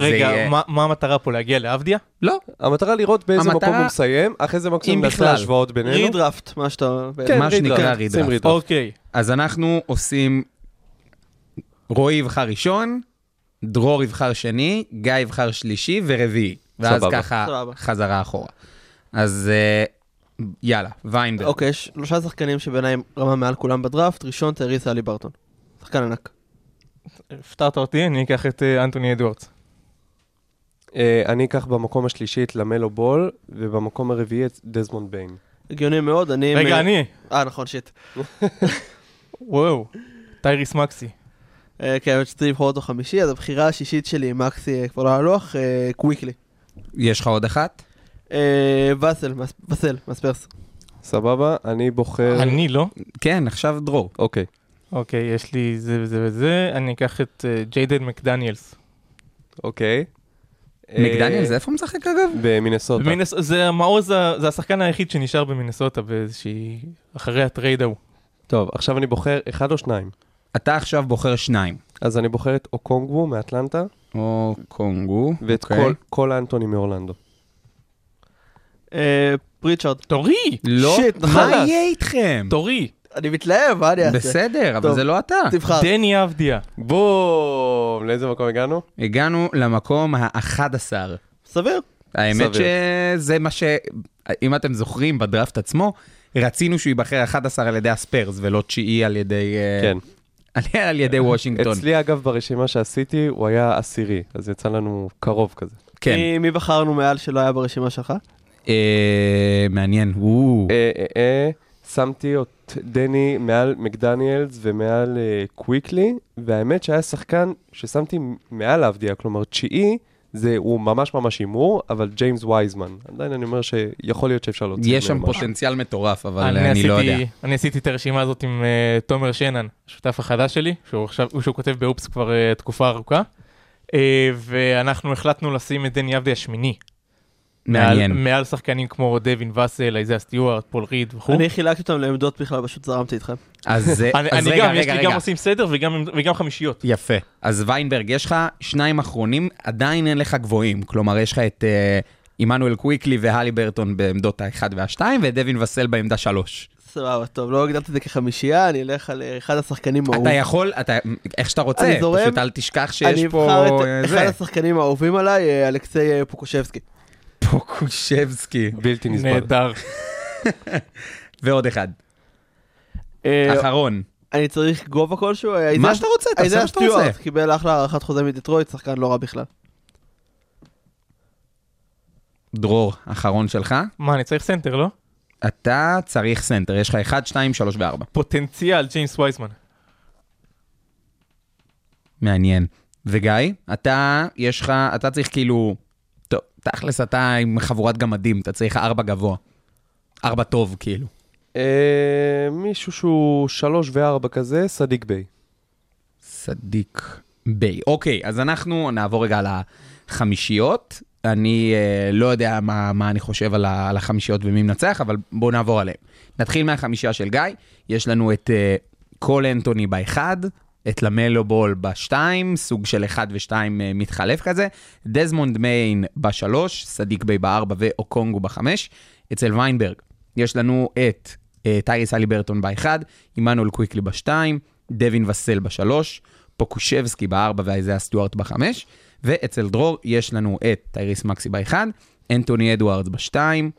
רגע, יהיה- מה- מה המטרה פה, להגיע לאבדיה? לא, המטרה לראות באיזה המטרה- מקום הוא מסיים, אחרי זה מקסימום נעשה. השוואות בינינו. redraft, מה שאתה... כן, מה שנקרא redraft. אוקיי. אז אנחנו עושים... רועי יבחר ראשון, דרור יבחר שני, גיא יבחר שלישי ורביעי. ואז סבבה. ככה סבבה. חזרה אחורה. אז אה, יאללה, ויינברג. אוקיי, יש שלושה שחקנים שבעיניי רמה מעל כולם בדראפט, ראשון טייריס הליברטון. שחקן ענק. הפתעת אותי, אני אקח את אה, אנטוני אדוארדס. אה, אני אקח במקום השלישי את למלו בול, ובמקום הרביעי את דזמונד ביין. הגיוני מאוד, אני... רגע, מ- אני. אה, נכון, shit. וואו. טייריס מקסי. אה, כן, האמת שצריך לבחור אותו חמישי, אז הבחירה השישית שלי עם מקסי אה, כבר לא על הלוח, אה, קוויקלי. יש לך עוד אחת? וסל, וסל, מהספרס. סבבה? אני בוחר... אני לא. כן, עכשיו דרור. אוקיי. אוקיי, יש לי זה וזה וזה, אני אקח את ג'יידן מקדניאלס. אוקיי. מקדניאל, זה איפה הוא משחק אגב? במינסוטה. במינס- זה המעוז, זה השחקן היחיד שנשאר במינסוטה באיזושהי... אחרי הטרייד ההוא. טוב, עכשיו אני בוחר אחד או שניים. אתה עכשיו בוחר שניים. אז אני בוחר את אוקונגוו מאטלנטה, אוקונגוו. ואת אוקיי. כל- קול אנטוני מאורלנדו. אה, פריצ'ארד. תורי! לא, shit, מה חלאס. יהיה איתכם? תורי! אני מתלהב, מה אני אעשה? בסדר, אבל טוב. זה לא אתה. תבחר. דני אבדיה. בום! לאיזה מקום הגענו? הגענו למקום ה-11. סביר. האמת סביר. שזה מה ש... אם אתם זוכרים, בדראפט עצמו, רצינו שהוא ייבחר 11 על ידי הספרס ולא תשיעי על ידי... אה, כן. על- על ידי וושינגטון. אצלי, אגב, ברשימה שעשיתי, הוא היה עשירי, אז יצא לנו קרוב כזה. כן. מי- מי בחרנו מעל שלא היה ברשימה שלך? אה, מעניין. וואו. אה, אה, אה, שמתי את דני מעל מקדניאלס ומעל אה, קוויקלי, והאמת שהיה שחקן ששמתי מעל אבדיה, כלומר תשיעי, זה, הוא ממש ממש הימור, אבל ג'יימס וייזמן. עדיין אני אומר שיכול להיות שאפשר להוציא יש שם. פוטנציאל מטורף, אבל אני אני לא עשיתי- יודע. אני עשיתי את הרשימה הזאת עם אה, תומר שנן, השותף החדש שלי, שהוא עכשיו, הוא שהוא כותב באופס כבר אה, תקופה ארוכה, אה, ואנחנו החלטנו לשים את דני אבדיה שמיני. מעניין. מעל, מעל שחקנים כמו דווין ואסל, איזיה סטיוארט, פול ריד וכו'. אני חילקתי אותם לעמדות בכלל, פשוט זרמתי איתכם. אז אה, אני, אז אני רגע, גם, יש רגע, לי גם רגע. עושים סדר וגם, וגם חמישיות. יפה. אז ויינברג, יש לך שניים אחרונים, עדיין אין לך גבוהים. כלומר, יש לך את אה, עמנואל קוויקלי והלי ברטון בעמדות האחד והשתיים, ואת דווין וסל בעמדה שלוש. סבבה, טוב, לא הגדרתי את זה כחמישייה, אני אלך על אה, אחד השחקנים אתה האהובים. יכול, אתה, איך שאתה רוצה, אני זורם. פשוט אל תשכח שיש אני פה... אבחר אה, את זה. אחד השחקנים האהובים עליי, אה, אלכסיי אה, פוקושבסקי. פוקושבסקי. בלתי נסבל. נהדר. ועוד אחד, אה, אחרון. אני צריך גובה כלשהו? אה, מה שאתה רוצה, תעשה מה שאתה רוצה. קיבל אחלה הארכת חוזה מדטרויט, שחקן לא רע בכלל. דרור, אחרון שלך. מה, אני צריך סנטר, לא? אתה צריך סנטר, יש לך 1, 2, 3 ו-4. פוטנציאל, ג'יימס וייזמן. מעניין. וגיא, אתה, יש לך, אתה צריך כאילו, טוב, תכלס אתה עם חבורת גמדים, אתה צריך ארבע גבוה. ארבע טוב, כאילו. אה, מישהו שהוא שלוש וארבע כזה, סדיק ביי. סדיק ביי. אוקיי, אז אנחנו נעבור רגע על החמישיות. אני אה, לא יודע מה, מה אני חושב על, ה, על החמישיות ומי מנצח, אבל בואו נעבור עליהם. נתחיל מהחמישייה של גיא. יש לנו את אה, קול אנטוני באחד, את למלו בול בשתיים, סוג של אחד ושתיים אה, מתחלף כזה, דזמונד ביין בשלוש, סדיק ביי בארבע ואוקונגו בחמש. אצל ויינברג יש לנו את אה, טייריס הליברטון באחד, עמנואל קוויקלי בשתיים, דווין וסל בשלוש, פוקושבסקי בארבע ואיזיה סטוארט בחמש, ואצל דרור יש לנו את טייריס מקסי באחד, אנטוני אדוארדס בשתיים,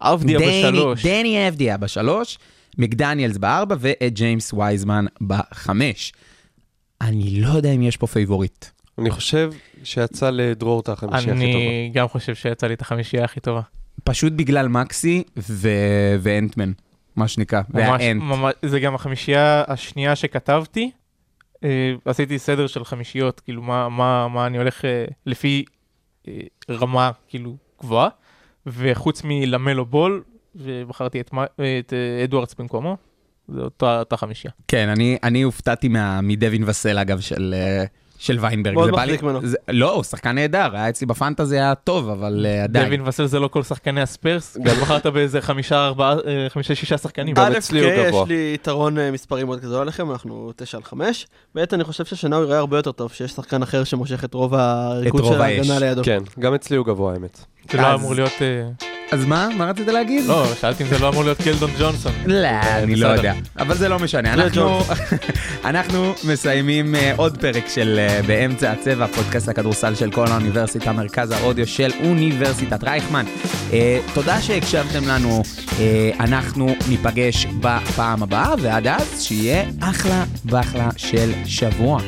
אבדיה דני- בשלוש. דני אבדיה בשלוש, מקדניאלס בארבע ואת ג'יימס וייזמן בחמש. אני לא יודע אם יש פה favorite. אני חושב שיצא לדרור את החמישייה הכי טובה. אני גם חושב שיצא לי את החמישייה הכי טובה. פשוט בגלל מקסי ו- ואנטמן, מה שנקרא, והאנט. ממש, זה גם החמישייה השנייה שכתבתי. אה, עשיתי סדר של חמישיות, כאילו מה, מה, מה אני הולך אה, לפי אה, רמה כאילו גבוהה. וחוץ מלמלו בול, ובחרתי את, את אדוארדס במקומו, זה אותה, אותה חמישייה. כן, אני, אני הופתעתי מה, מדווין וסל, אגב, של, אה, של ויינברג. מאוד מחזיק ממנו. זה, לא, הוא שחקן נהדר, היה אצלי בפנטזי היה טוב, אבל אה, עדיין. דווין וסל זה לא כל שחקני הספרס, גם בחרת באיזה חמישה, ארבעה, אה, חמישה, שישה שחקנים. גם א', כן, גבוה. יש לי יתרון אה, מספרי מאוד גדול עליכם, אנחנו 9 על 5. ב', אני חושב שהשנה הוא ייראה הרבה יותר טוב, שיש שחקן אחר שמושך את רוב הריקוד של. ההגנה לידו. כן, גם אצלי הוא גבוה האמת. זה לא אמור להיות... אה, אז מה? מה רצית להגיד? לא, שאלתי אם זה לא אמור להיות קלדון ג'ונסון. לא, אני לא. יודע. אבל זה לא משנה. אנחנו, אנחנו מסיימים אה, עוד פרק של אה, באמצע הצבע, פודקאסט הכדורסל של כל האוניברסיטה, מרכז האודיו של אוניברסיטת רייכמן. אה, תודה שהקשבתם לנו. אה, אנחנו ניפגש בפעם הבאה, ועד אז שיהיה אחלה ואחלה של שבוע.